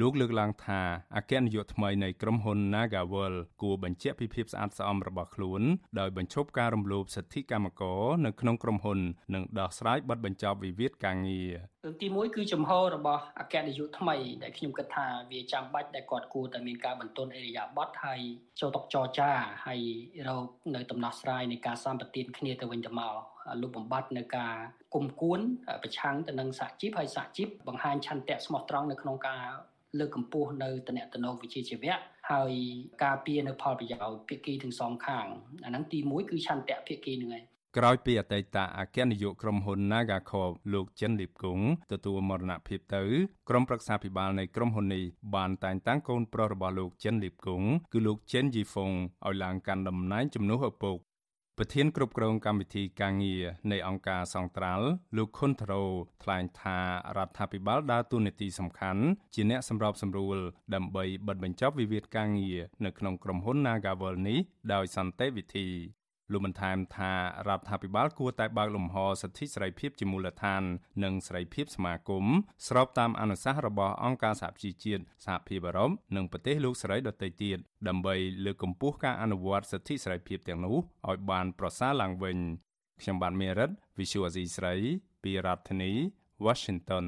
លោកលើកឡើងថាអគ្គនាយកថ្មីនៃក្រុមហ៊ុន Nagawal គួរបញ្ជាក់ពីភាពស្អាតស្អំរបស់ខ្លួនដោយបញ្ឈប់ការរំលោភសិទ្ធិកម្មករនៅក្នុងក្រុមហ៊ុននិងដោះស្រាយបទបញ្ចប់វិវាទការងាររឿងទី1គឺចំហរបស់អគ្គនាយកថ្មីដែលខ្ញុំគិតថាវាចាំបាច់ដែលគាត់គួរតែមានការបន្ទន់អេរិយាប័ត្រហើយចូលតកចរចាហើយរកនៅដំណោះស្រាយនៃការសម្បទានគ្នាទៅវិញទៅមកលុបបំបាត់នៅការគុំគួនប្រឆាំងទៅនឹងសហជីពហើយសហជីពបង្ហាញឆន្ទៈស្មោះត្រង់នៅក្នុងការ លើកកម្ពស់នៅតំណែងវិជ្ជាជីវៈហើយការពារនៅផលប្រយោជន៍ភាគីទាំងសងខាងអាហ្នឹងទី1គឺឆន្ទៈភាគីនឹងឯងក្រោយពីអតីតអគ្គនាយកក្រុមហ៊ុន Nagacorp លោកចិនលីបគង់ទទួលមរណភាពទៅក្រុមប្រឹក្សាភិបាលនៃក្រុមហ៊ុននេះបានតែងតាំងកូនប្រុសរបស់លោកចិនលីបគង់គឺលោកចិនជីហ្វុងឲ្យឡើងកាន់តំណែងជំនួសឪពុក ប្រធានគ្រប់គ្រងកម្មវិធីការងារនៃអង្គការសង្ត្រាល់លោកខុនថារ៉ូថ្លែងថារដ្ឋាភិបាលដើរតួនាទីសំខាន់ជាអ្នកសម្របសម្រួលដើម្បីបិទបញ្ចប់វិវាទការងារនៅក្នុងក្រុមហ៊ុន Nagavel នេះដោយសន្តិវិធី លោកបន្ថែមថារដ្ឋាភិបាលគួរតែបើកលំហសិទ្ធិសេរីភាពជាមូលដ្ឋាន និងសេរីភាពសមាគមស្របតាមអនុសាសន៍របស់អង្គការសហប្រជាជាតិសហភាពអឺរ៉ុបនិងប្រទេសលោកសេរីដទៃទៀតដើម្បីលើកកម្ពស់ការអនុវត្តសិទ្ធិសេរីភាពទាំងនោះឲ្យបានប្រសើរឡើងវិញខ្ញុំបាទមេរិត Visual Asia ស្រីពីរដ្ឋធានី Washington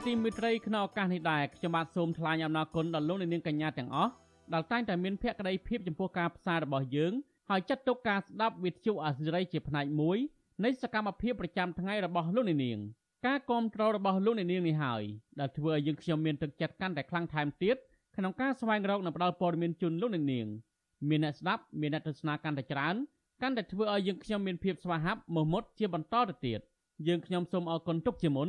បាទលោកនាយកទីមេត្រីក្នុងឱកាសនេះដែរខ្ញុំបាទសូមថ្លែងអំណរគុណដល់លោកនាងកញ្ញាទាំងអស់ដែលតែងតែមានភក្ដីភាពចំពោះការផ្សាយរបស់យើងហើយចាត់ទុកការស្ដាប់វិទ្យុអាស៊ីសេរីជាផ្នែកមួយនៃសកម្មភាពប្រចាំថ្ងៃរបស់លោកអ្នកនាងការគ្រប់គ្រងរបស់លោកអ្នកនាងនេះហើយដែលធ្វើឲ្យយើងខ្ញុំមានទឹកចិត្តកាន់តែខ្លាំងថែមទៀតក្នុងការស្វែងរកនិងផ្តល់ព័ត៌មានជូនលោកអ្នកនាងមានអ្នកស្ដាប់មានអ្នកទស្សនាកាន់តែច្រើនកាន់តែធ្វើឲ្យយើងខ្ញុំមានភាពស្វាហាប់មោះមុតជាបន្តទៅទៀតយើងខ្ញុំសូមអរគុណទុកជាមុន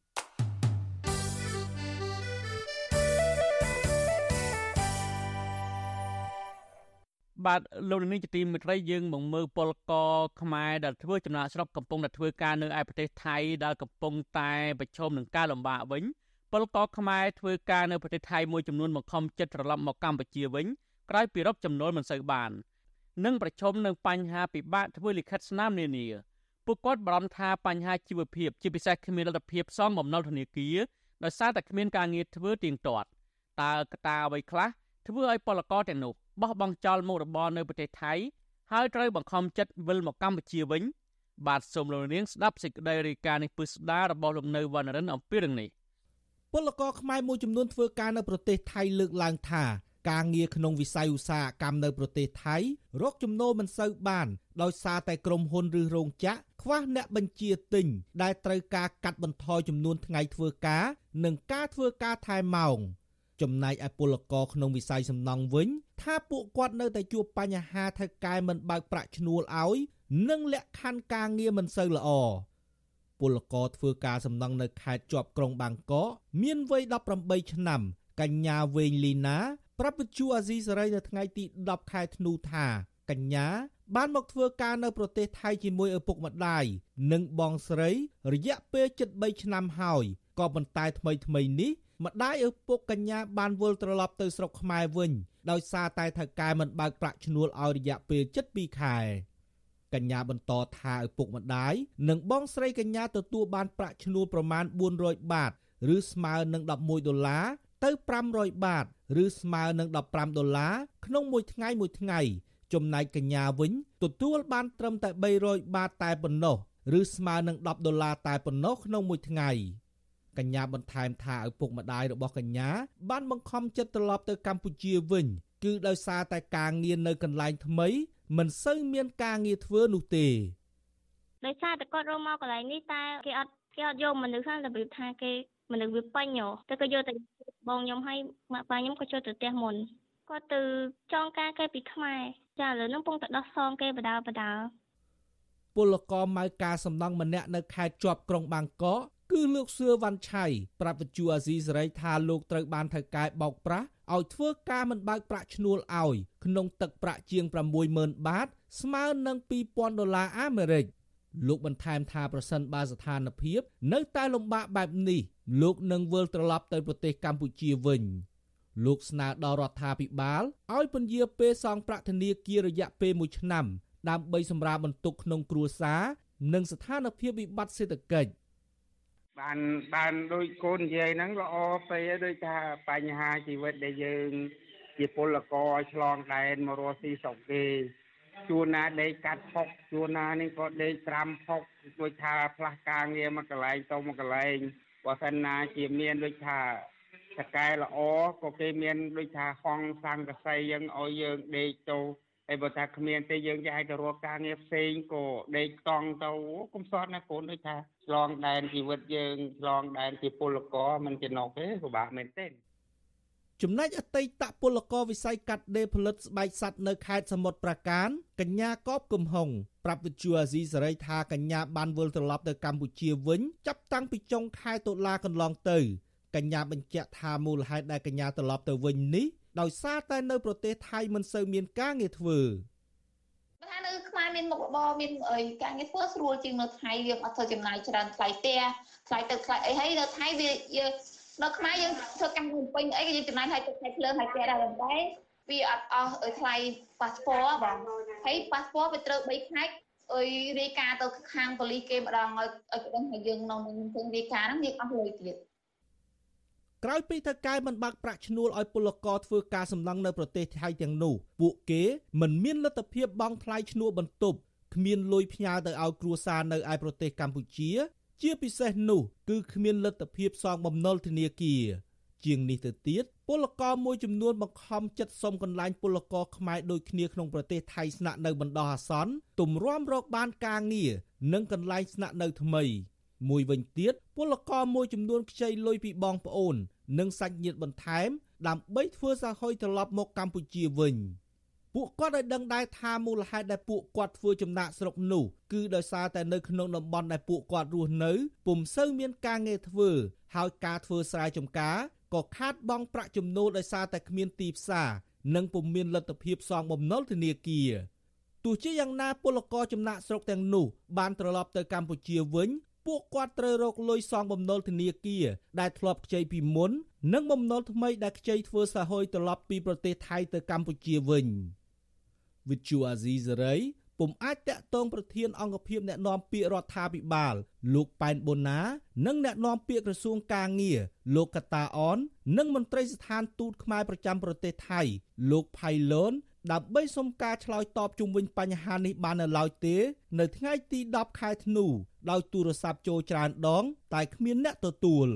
បាទលោកនាងជាទីមេត្រីយើងមកមើលពលករខ្មែរដែលធ្វើចំណាក់ស្រុកកំពុងតែធ្វើការនៅឯប្រទេសថៃដែលកំពុងតែប្រឈមនឹងការលំបាកវិញពលករខ្មែរធ្វើការនៅប្រទេសថៃមួយចំនួនបង្ខំចិត្តត្រឡប់មកកម្ពុជាវិញក្រោយពីរកចំណូលមិនសូវបាននិងប្រឈមនឹងបញ្ហាពិបាកធ្វើលិខិតស្នាមនានាពួកគាត់បារម្ភថាបញ្ហាជីវភាពជាពិសេសគ្មានលទ្ធភាពសងបំណុលធនាគារដោយសារតែគ្មានការងារធ្វើទៀងទាត់តើកត្តាអ្វីខ្លះធ្វើឲ្យពលករទាំងនោះ បោះបង់ចោលមុខរបរនៅប្រទេសថៃហើយត្រូវបង្ខំចិត្តវិលមកកម្ពុជាវិញ បាទសូមលោកនាងស្ដាប់សេចក្តីរាយការណ៍នេះពឹស្ដាររបស់លោកនៅវណ្ណរិនអំពីរឿងនេះពលករខ្មែរមួយចំនួនធ្វើការនៅប្រទេសថៃលើកឡើងថាការងារក្នុងវិស័យឧស្សាហកម្មនៅប្រទេសថៃរកចំណូលមិនសូវបាន ដោយសារតែក្រុមហ៊ុនឬរោងចក្រខ្វះអ្នកបញ្ជាទិញដែលត្រូវការកាត់បន្ថយចំនួនថ្ងៃធ្វើការនិងការធ្វើការថែមម៉ោងចំណែកឯពលករក្នុងវិស័យសំណង់វិញ ថាពួកគាត់នៅតែជួបបញ្ហាថៅកែមិនបើកប្រាក់ឈ្នួលឲ្យនិងលក្ខខណ្ឌការងារមិនសូវល្អពលករធ្វើការសំណង់នៅខេត្តជាប់ក្រុងបាងកកមានវ័យ18ឆ្នាំ កញ្ញាវេងលីណា ប្រាប់វិទ្យុអាស៊ីសេរីនៅថ្ងៃទី10ខែធ្នូថាកញ្ញាបានមកធ្វើការនៅប្រទេសថៃជាមួយឪពុកម្ដាយនិងបងស្រី រយៈពេលជិត3ឆ្នាំហើយក៏ប៉ុន្តែថ្មីថ្មីនេះ ម្ដាយឪពុកកញ្ញាបានវិលត្រឡប់ទៅស្រុកខ្មែរវិញដោយសារតែថៅកែមិនបើកប្រាក់ឈ្នួលឲ្យរយៈពេលជិត2ខែកញ្ញាបន្តថាឪពុកម្ដាយនិងបងស្រីកញ្ញាទទួលបានប្រាក់ឈ្នួលប្រមាណ400បាតឬស្មើនឹង11ដុល្លារទៅ500បាតឬស្មើនឹង15ដុល្លារក្នុងមួយថ្ងៃមួយថ្ងៃ ចំណែកកញ្ញាវិញទទួលបានត្រឹមតែ300បាតតែប៉ុណ្ណោះឬស្មើនឹង10ដុល្លារតែប៉ុណ្ណោះក្នុងមួយថ្ងៃ កញ្ញាបន្ថែមថាឪពុកម្ដាយរបស់កញ្ញាបានបង្ខំចិត្តត្រឡប់ទៅកម្ពុជាវិញ គឺដោយសារតែការងារនៅកន្លែងថ្មី មិនសូវមានការងារធ្វើនោះទេដោយសារតែគាត់រកមកកន្លែងនេះតែគេអត់គេអត់យកមនុស្សហ្នឹងរបៀបថាគេមនុស្សវាពេញតែក៏យកតែបងខ្ញុំឲ្យម៉ាក់ប៉ាខ្ញុំក៏ចូលទៅផ្ទះមុនគាត់ទៅចងការគេពីខ្មែរចាឥឡូវហ្នឹងពងតែដោះសងគេបដាបដាពលករម៉ៅការសំណង់ម្នាក់នៅខេត្តជាប់ក្រុងបាងកក គឺលោកសឿវ៉ាន់ឆៃប្រាប់វិទ្យុអាស៊ីសេរីថាលោកត្រូវបានថៅកែបោកប្រាស់ឲ្យធ្វើការមិនបើកប្រាក់ឈ្នួលឲ្យក្នុងទឹកប្រាក់ជាង60000បាត ស្មើនឹង2000ដុល្លារអាមេរិកលោកបន្ថែមថាប្រសិនបើស្ថានភាព នៅតែលំបាកបែបនេះលោកនឹងវិលត្រឡប់ទៅប្រទេសកម្ពុជាវិញលោកស្នើដល់រដ្ឋាភិបាលឲ្យពន្យាពេលសងប្រាក់ធនាគាររយៈពេល1ឆ្នាំ ដើម្បីសម្រាលបន្ទុកក្នុងគ្រួសារនិងស្ថានភាពវិបត្តិសេដ្ឋកិច្ច បានបានដូចកូននិយាយហ្នឹងល្អពេកដូចថាបញ្ហាជីវិតដែលយើងជាពលករឆ្លងដែនមករស់ស៊ីស្រុកគេជួនណាដេកកាត់ផុកជួនណានេះក៏ដេកត្រាំផុកដូចថាផ្លាស់ការងារមកកន្លែងទៅមកកន្លែងបើសិនណាជាមានដូចថាសកែល្អក៏គេមានដូចថាហងសង្កសីយើងឲ្យយើងដេកទៅហើយបើថាគ្មានទេយើងចាយទៅរកការងារផ្សេងក៏ដេកតង់ទៅកុំសត់ណាកូនដូចថា ឆ្លងដែនជីវិតយើងឆ្លងដែនជាពលករមិនចំណុកទេពិបាកមែនទេចំណែកអតីតពលករវិស័យកាត់ដេរផលិតស្បែកសត្វនៅខេត្តសមុទ្រប្រាកានកញ្ញាកបគំហុងប្រាប់វិទ្យុអាស៊ីសេរីថាកញ្ញាបានវិលត្រឡប់ទៅកម្ពុជាវិញចាប់តាំងពីចុងខែតុលាកន្លងទៅកញ្ញាបញ្ជាក់ថាមូលហេតុដែលកញ្ញាត្រឡប់ទៅវិញនេះដោយសារតែនៅប្រទេសថៃមិនសូវមានការងារធ្វើបើ ថានៅខ្មែរមានមុខរបរមានអីការងារធ្វើស្រួលជាងនៅថៃយើងអត់ធ្វើចំណាយច្រើនថ្លៃផ្ទះថ្លៃទឹកថ្លៃអីហើយនៅថៃវាយើងនៅខ្មែរយើងធ្វើកម្មវិធីពេញអីក៏យើងចំណាយថ្លៃទឹកថ្លៃភ្លើងថ្លៃផ្ទះដែរប៉ុន្តែវាអត់អស់ថ្លៃប៉ាសពតបងហើយប៉ាសពតវាត្រូវ3ផ្នែកអើយរាយការណ៍ទៅខាងប៉ូលីសគេម្ដងឲ្យឲ្យដឹងថាយើងនៅនឹងរាយការណ៍ហ្នឹងយើងអស់លុយទៀត ក្រោយពីថៅកែមិនបើកប្រាក់ឈ្នួលឲ្យពលករធ្វើការសំឡងនៅប្រទេសថៃទាំងនោះពួកគេមិនមានលទ្ធភាពបង់ថ្លៃឈ្នួលបន្ទប់គ្មានលុយផ្ញើទៅឲ្យគ្រួសារនៅឯប្រទេសកម្ពុជា ជាពិសេសនោះគឺគ្មានលទ្ធភាពសងបំណុលធនាគារជាងនេះទៅទៀតពលករមួយចំនួនបង្ខំចិត្តសុំកន្លែងពលករខ្មែរដូចគ្នាក្នុងប្រទេសថៃស្នាក់នៅបណ្ដោះអាសន្នទម្រាំរកបានការងារនិងកន្លែងស្នាក់នៅថ្មី មួយវិញទៀតពលករមួយចំនួនខ្ចីលុយពីបងប្អូន និងសាច់ញាតិបន្ថែម ដើម្បីធ្វើសហយត្រឡប់មកកម្ពុជាវិញពួកគាត់ឲ្យដឹងដែរថាមូលហេតុដែលពួកគាត់ធ្វើចំណាក់ស្រុកនោះគឺដោយសារតែនៅក្នុងតំបន់ដែលពួកគាត់រស់នៅពុំសូវមានការងារធ្វើហើយការធ្វើស្រែចម្ការក៏ខាតបង់ប្រាក់ចំណូលដោយសារតែគ្មានទីផ្សារនិងពុំមានលទ្ធភាពសងបំណុលធនាគារទោះជាយ៉ាងណាពលករចំណាក់ស្រុកទាំងនោះបានត្រឡប់ទៅកម្ពុជាវិញ ពួកគាត់ត្រូវរកលុយសងបំណុលធនាគារដែលធ្លាប់ខ្ចីពីមុន និងបំណុលថ្មីដែលខ្ចីធ្វើសហយត្រឡប់ពីប្រទេសថៃទៅកម្ពុជាវិញវិទ្យុអាស៊ីសេរីពុំអាចតាក់ទងប្រធានអង្គភិបអ្នកណែនាំពាក្យរដ្ឋាភិបាល លោកប៉ែនបូណា និងអ្នកណែនាំពាក្យក្រសួងកាងារលោកកតាអន និងមន្ត្រីស្ថានទូតខ្មែរប្រចាំប្រទេសថៃ លោកផៃឡូន ដើម្បីសុំការឆ្លើយតបជុំវិញបញ្ហានេះបាននៅឡើយទេ នៅថ្ងៃទី10ខែធ្នូដោយទូរស័ព្ទចូលច្រើនដង តែគ្មានអ្នកទទួល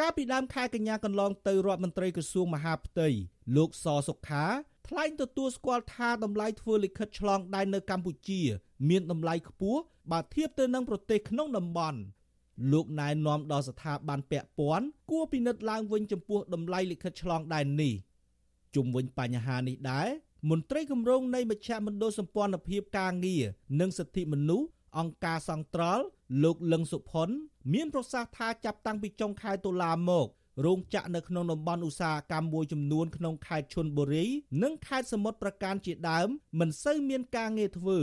កាលពីដើមខែកញ្ញាកន្លងទៅរដ្ឋមន្ត្រីក្រសួងមហាផ្ទៃលោកសសុខាថ្លែងទទួលស្គាល់ថាតម្លៃធ្វើលិខិតឆ្លងដែននៅកម្ពុជា មានតម្លៃខ្ពស់បើធៀបទៅនឹងប្រទេសក្នុងតំបន់លោកណែនាំដល់ស្ថាប័នពាក់ព័ន្ធគួរពិនិត្យឡើងវិញចំពោះតម្លៃលិខិតឆ្លងដែននេះ ជុំវិញបញ្ហានេះដែរមន្ត្រីគម្រោងនៃមជ្ឈមណ្ឌលសម្ព័ន្ធភាពការងារនិងសិទ្ធិមនុស្សអង្គការសង្ត្រល់លោកលឹងសុផុនមានប្រសាសន៍ថាចាប់តាំងពីចុងខែតុលាមករោងចក្រនៅក្នុងតំបន់ឧស្សាហកម្មមួយចំនួនក្នុងខេត្តឈុនបុរីនិងខេត្តសមុទ្រប្រការជាដើមមិនសូវមានការងារធ្វើ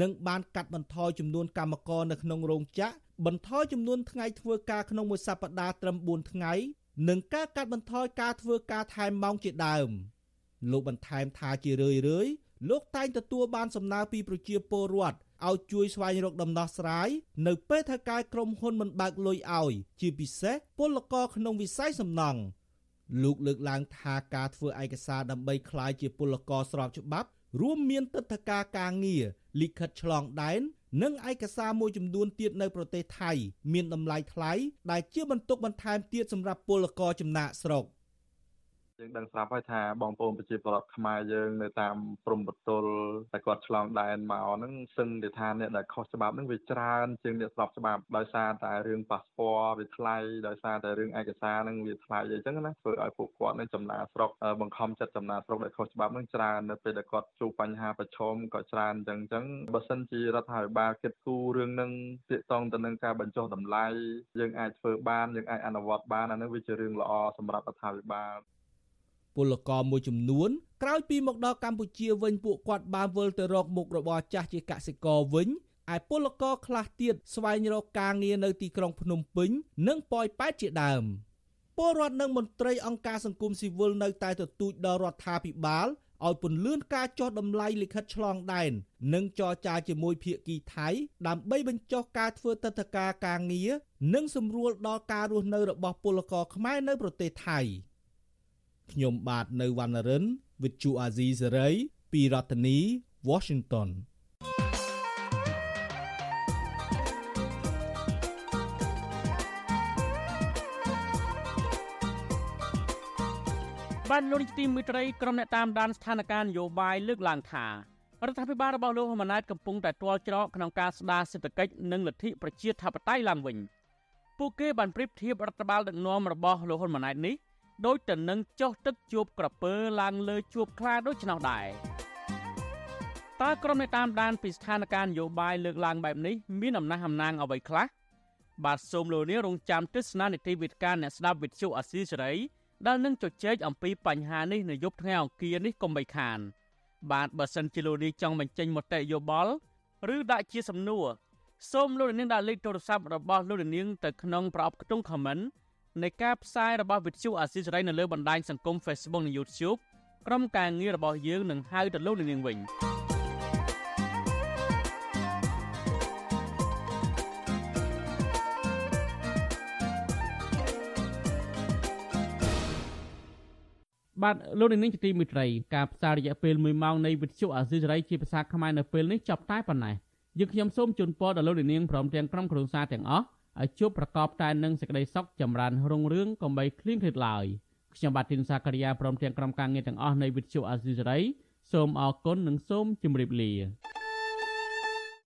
និងបានកាត់បន្ថយចំនួនកម្មករនៅក្នុងរោងចក្របន្ថយចំនួនថ្ងៃធ្វើការក្នុងមួយសប្តាហ៍ត្រឹម4ថ្ងៃនិងការកាត់បន្ថយការធ្វើការថែមម៉ោងជាដើម លោកបន្ថែមថាជារឿយៗលោកតែងទទួលបានសំណើពីប្រជាពលរដ្ឋឲ្យជួយស្វែងរកដំណោះស្រាយនៅពេលថៅកែក្រុមហ៊ុនមិនបើកលុយឲ្យជាពិសេសពលករក្នុងវិស័យសំណង់លោកលើកឡើងថាការធ្វើឯកសារដើម្បីក្លាយជាពលករស្របច្បាប់ រួមមានទឹកធការការងារលិខិតឆ្លងដែននិងឯកសារមួយចំនួនទៀតនៅប្រទេសថៃ មានតម្លៃថ្លៃដែលជាបន្ទុកបន្ថែមទៀតសម្រាប់ពលករចំណាក់ស្រុក។ យើងដឹងស្រាប់ហើយថាបងប្អូនប្រជាពលរដ្ឋខ្មែរយើងនៅតាមព្រំប្រទល់តែគាត់ឆ្លងដែនមកហ្នឹងសឹងតែថាអ្នកដែលខុសច្បាប់ហ្នឹងវាច្រើនជាងអ្នកស្របច្បាប់ដោយសារតែរឿងប៉ាសពតវាថ្លៃដោយសារតែរឿងឯកសារហ្នឹងវាថ្លៃអីចឹងណាធ្វើឲ្យពួកគាត់នឹងចំណាស្រុកបង្ខំចិត្តចំណាស្រុកដែលខុសច្បាប់ហ្នឹងច្រើននៅពេលដែលគាត់ជួបបញ្ហាប្រឈមក៏ច្រើនចឹងចឹងបើសិនជារដ្ឋាភិបាលគិតគូររឿងហ្នឹងទាក់ទងទៅនឹងការបញ្ចុះតម្លៃយើងអាចធ្វើបានយើងអាចអនុវត្តបានអានឹងវាជារឿងល្អសម្រាប់រដ្ឋាភិបាល ពលករមួយចំនួនក្រោយពីមកដល់កម្ពុជាវិញពួកគាត់បានវិលទៅរកមុខរបរចាស់ជាកសិករវិញឯពលករខ្លះទៀតស្វែងរកការងារនៅទីក្រុងភ្នំពេញ និងប៉ោយប៉ែតជាដើមពលរដ្ឋនិងមន្ត្រីអង្គការសង្គមស៊ីវិលនៅតែទទូចដល់រដ្ឋាភិបាលឲ្យពន្លឿនការចុះតម្លៃលិខិតឆ្លងដែននិងចរចាជាមួយភាគីថៃដើម្បីបញ្ចុះការធ្វើទឹកតការការងារនិងសម្រួលដល់ការរស់នៅរបស់ពលករខ្មែរនៅប្រទេសថៃ។ ខ្ញុំបាទនៅវណ្ណរិន With Chu Azizi Saray ពីរដ្ឋធានី Washington បានលោកនាយទីមេត្រីក្រុមអ្នកតាមដានស្ថានភាពនយោបាយលើកឡើងថារដ្ឋាភិបាលរបស់លោកហ៊ុនម៉ាណែតកំពុងតែទាល់ច្រកក្នុងការស្ដារសេដ្ឋកិច្ចនិងលទ្ធិប្រជាធិបតេយ្យឡើងវិញពួកគេបានប្រៀបធៀបរដ្ឋបាលដឹកនាំរបស់លោកហ៊ុនម៉ាណែតនេះ ដូចទៅនឹងចុះទឹកជួបក្រពើឡើងលើជួបខ្លាដូច្នោះដែរតើក្រុមអ្នកតាមដានពីស្ថានភាពនយោបាយលើកឡើងបែបនេះមានអំណះអំណាងអ្វីខ្លះបាទសូមលោកនាងរងចាំទស្សនានីតិវិទ្យាអ្នកស្ដាប់វិទ្យុអាស៊ីសេរីដែលនឹងជជែកអំពីបញ្ហានេះនៅយប់ថ្ងៃអង្គារនេះកុំបីខាន បាទបើសិនជាលោកនាងចង់បញ្ចេញមតិយោបល់ឬដាក់ជាសំណួរសូមលោកនាងដាក់លេខទូរស័ព្ទរបស់លោកនាងទៅក្នុងប្រអប់ខ្ទង់ comment នៃការផ្សាយរបស់វិទ្យុអាស៊ីសេរីនៅលើបណ្ដាញសង្គម Facebook និង YouTube ក្រុមការងាររបស់យើងនឹងហៅទៅលោកនាងវិញបាទលោកនាងជាទីមេត្រីការផ្សាយរយៈពេល1ម៉ោងនៃវិទ្យុអាស៊ីសេរីជាភាសាខ្មែរនៅពេលនេះចប់តែប៉ុណ្ណេះយើងខ្ញុំសូមជូនពរដល់លោកនាងព្រមទាំងក្រុមគ្រួសារទាំងអស់ ឲ្យជួបប្រកបតែនឹងសេចក្តីសុខចម្រើនរុងរឿងកុំបីឃ្លៀងឃ្លាតឡើយខ្ញុំបាទទីនសាករិយាព្រមទាំងក្រុមការងារទាំងអស់នៃវិទ្យុអាស៊ីសេរីសូមអរគុណនិងសូមជម្រាបលា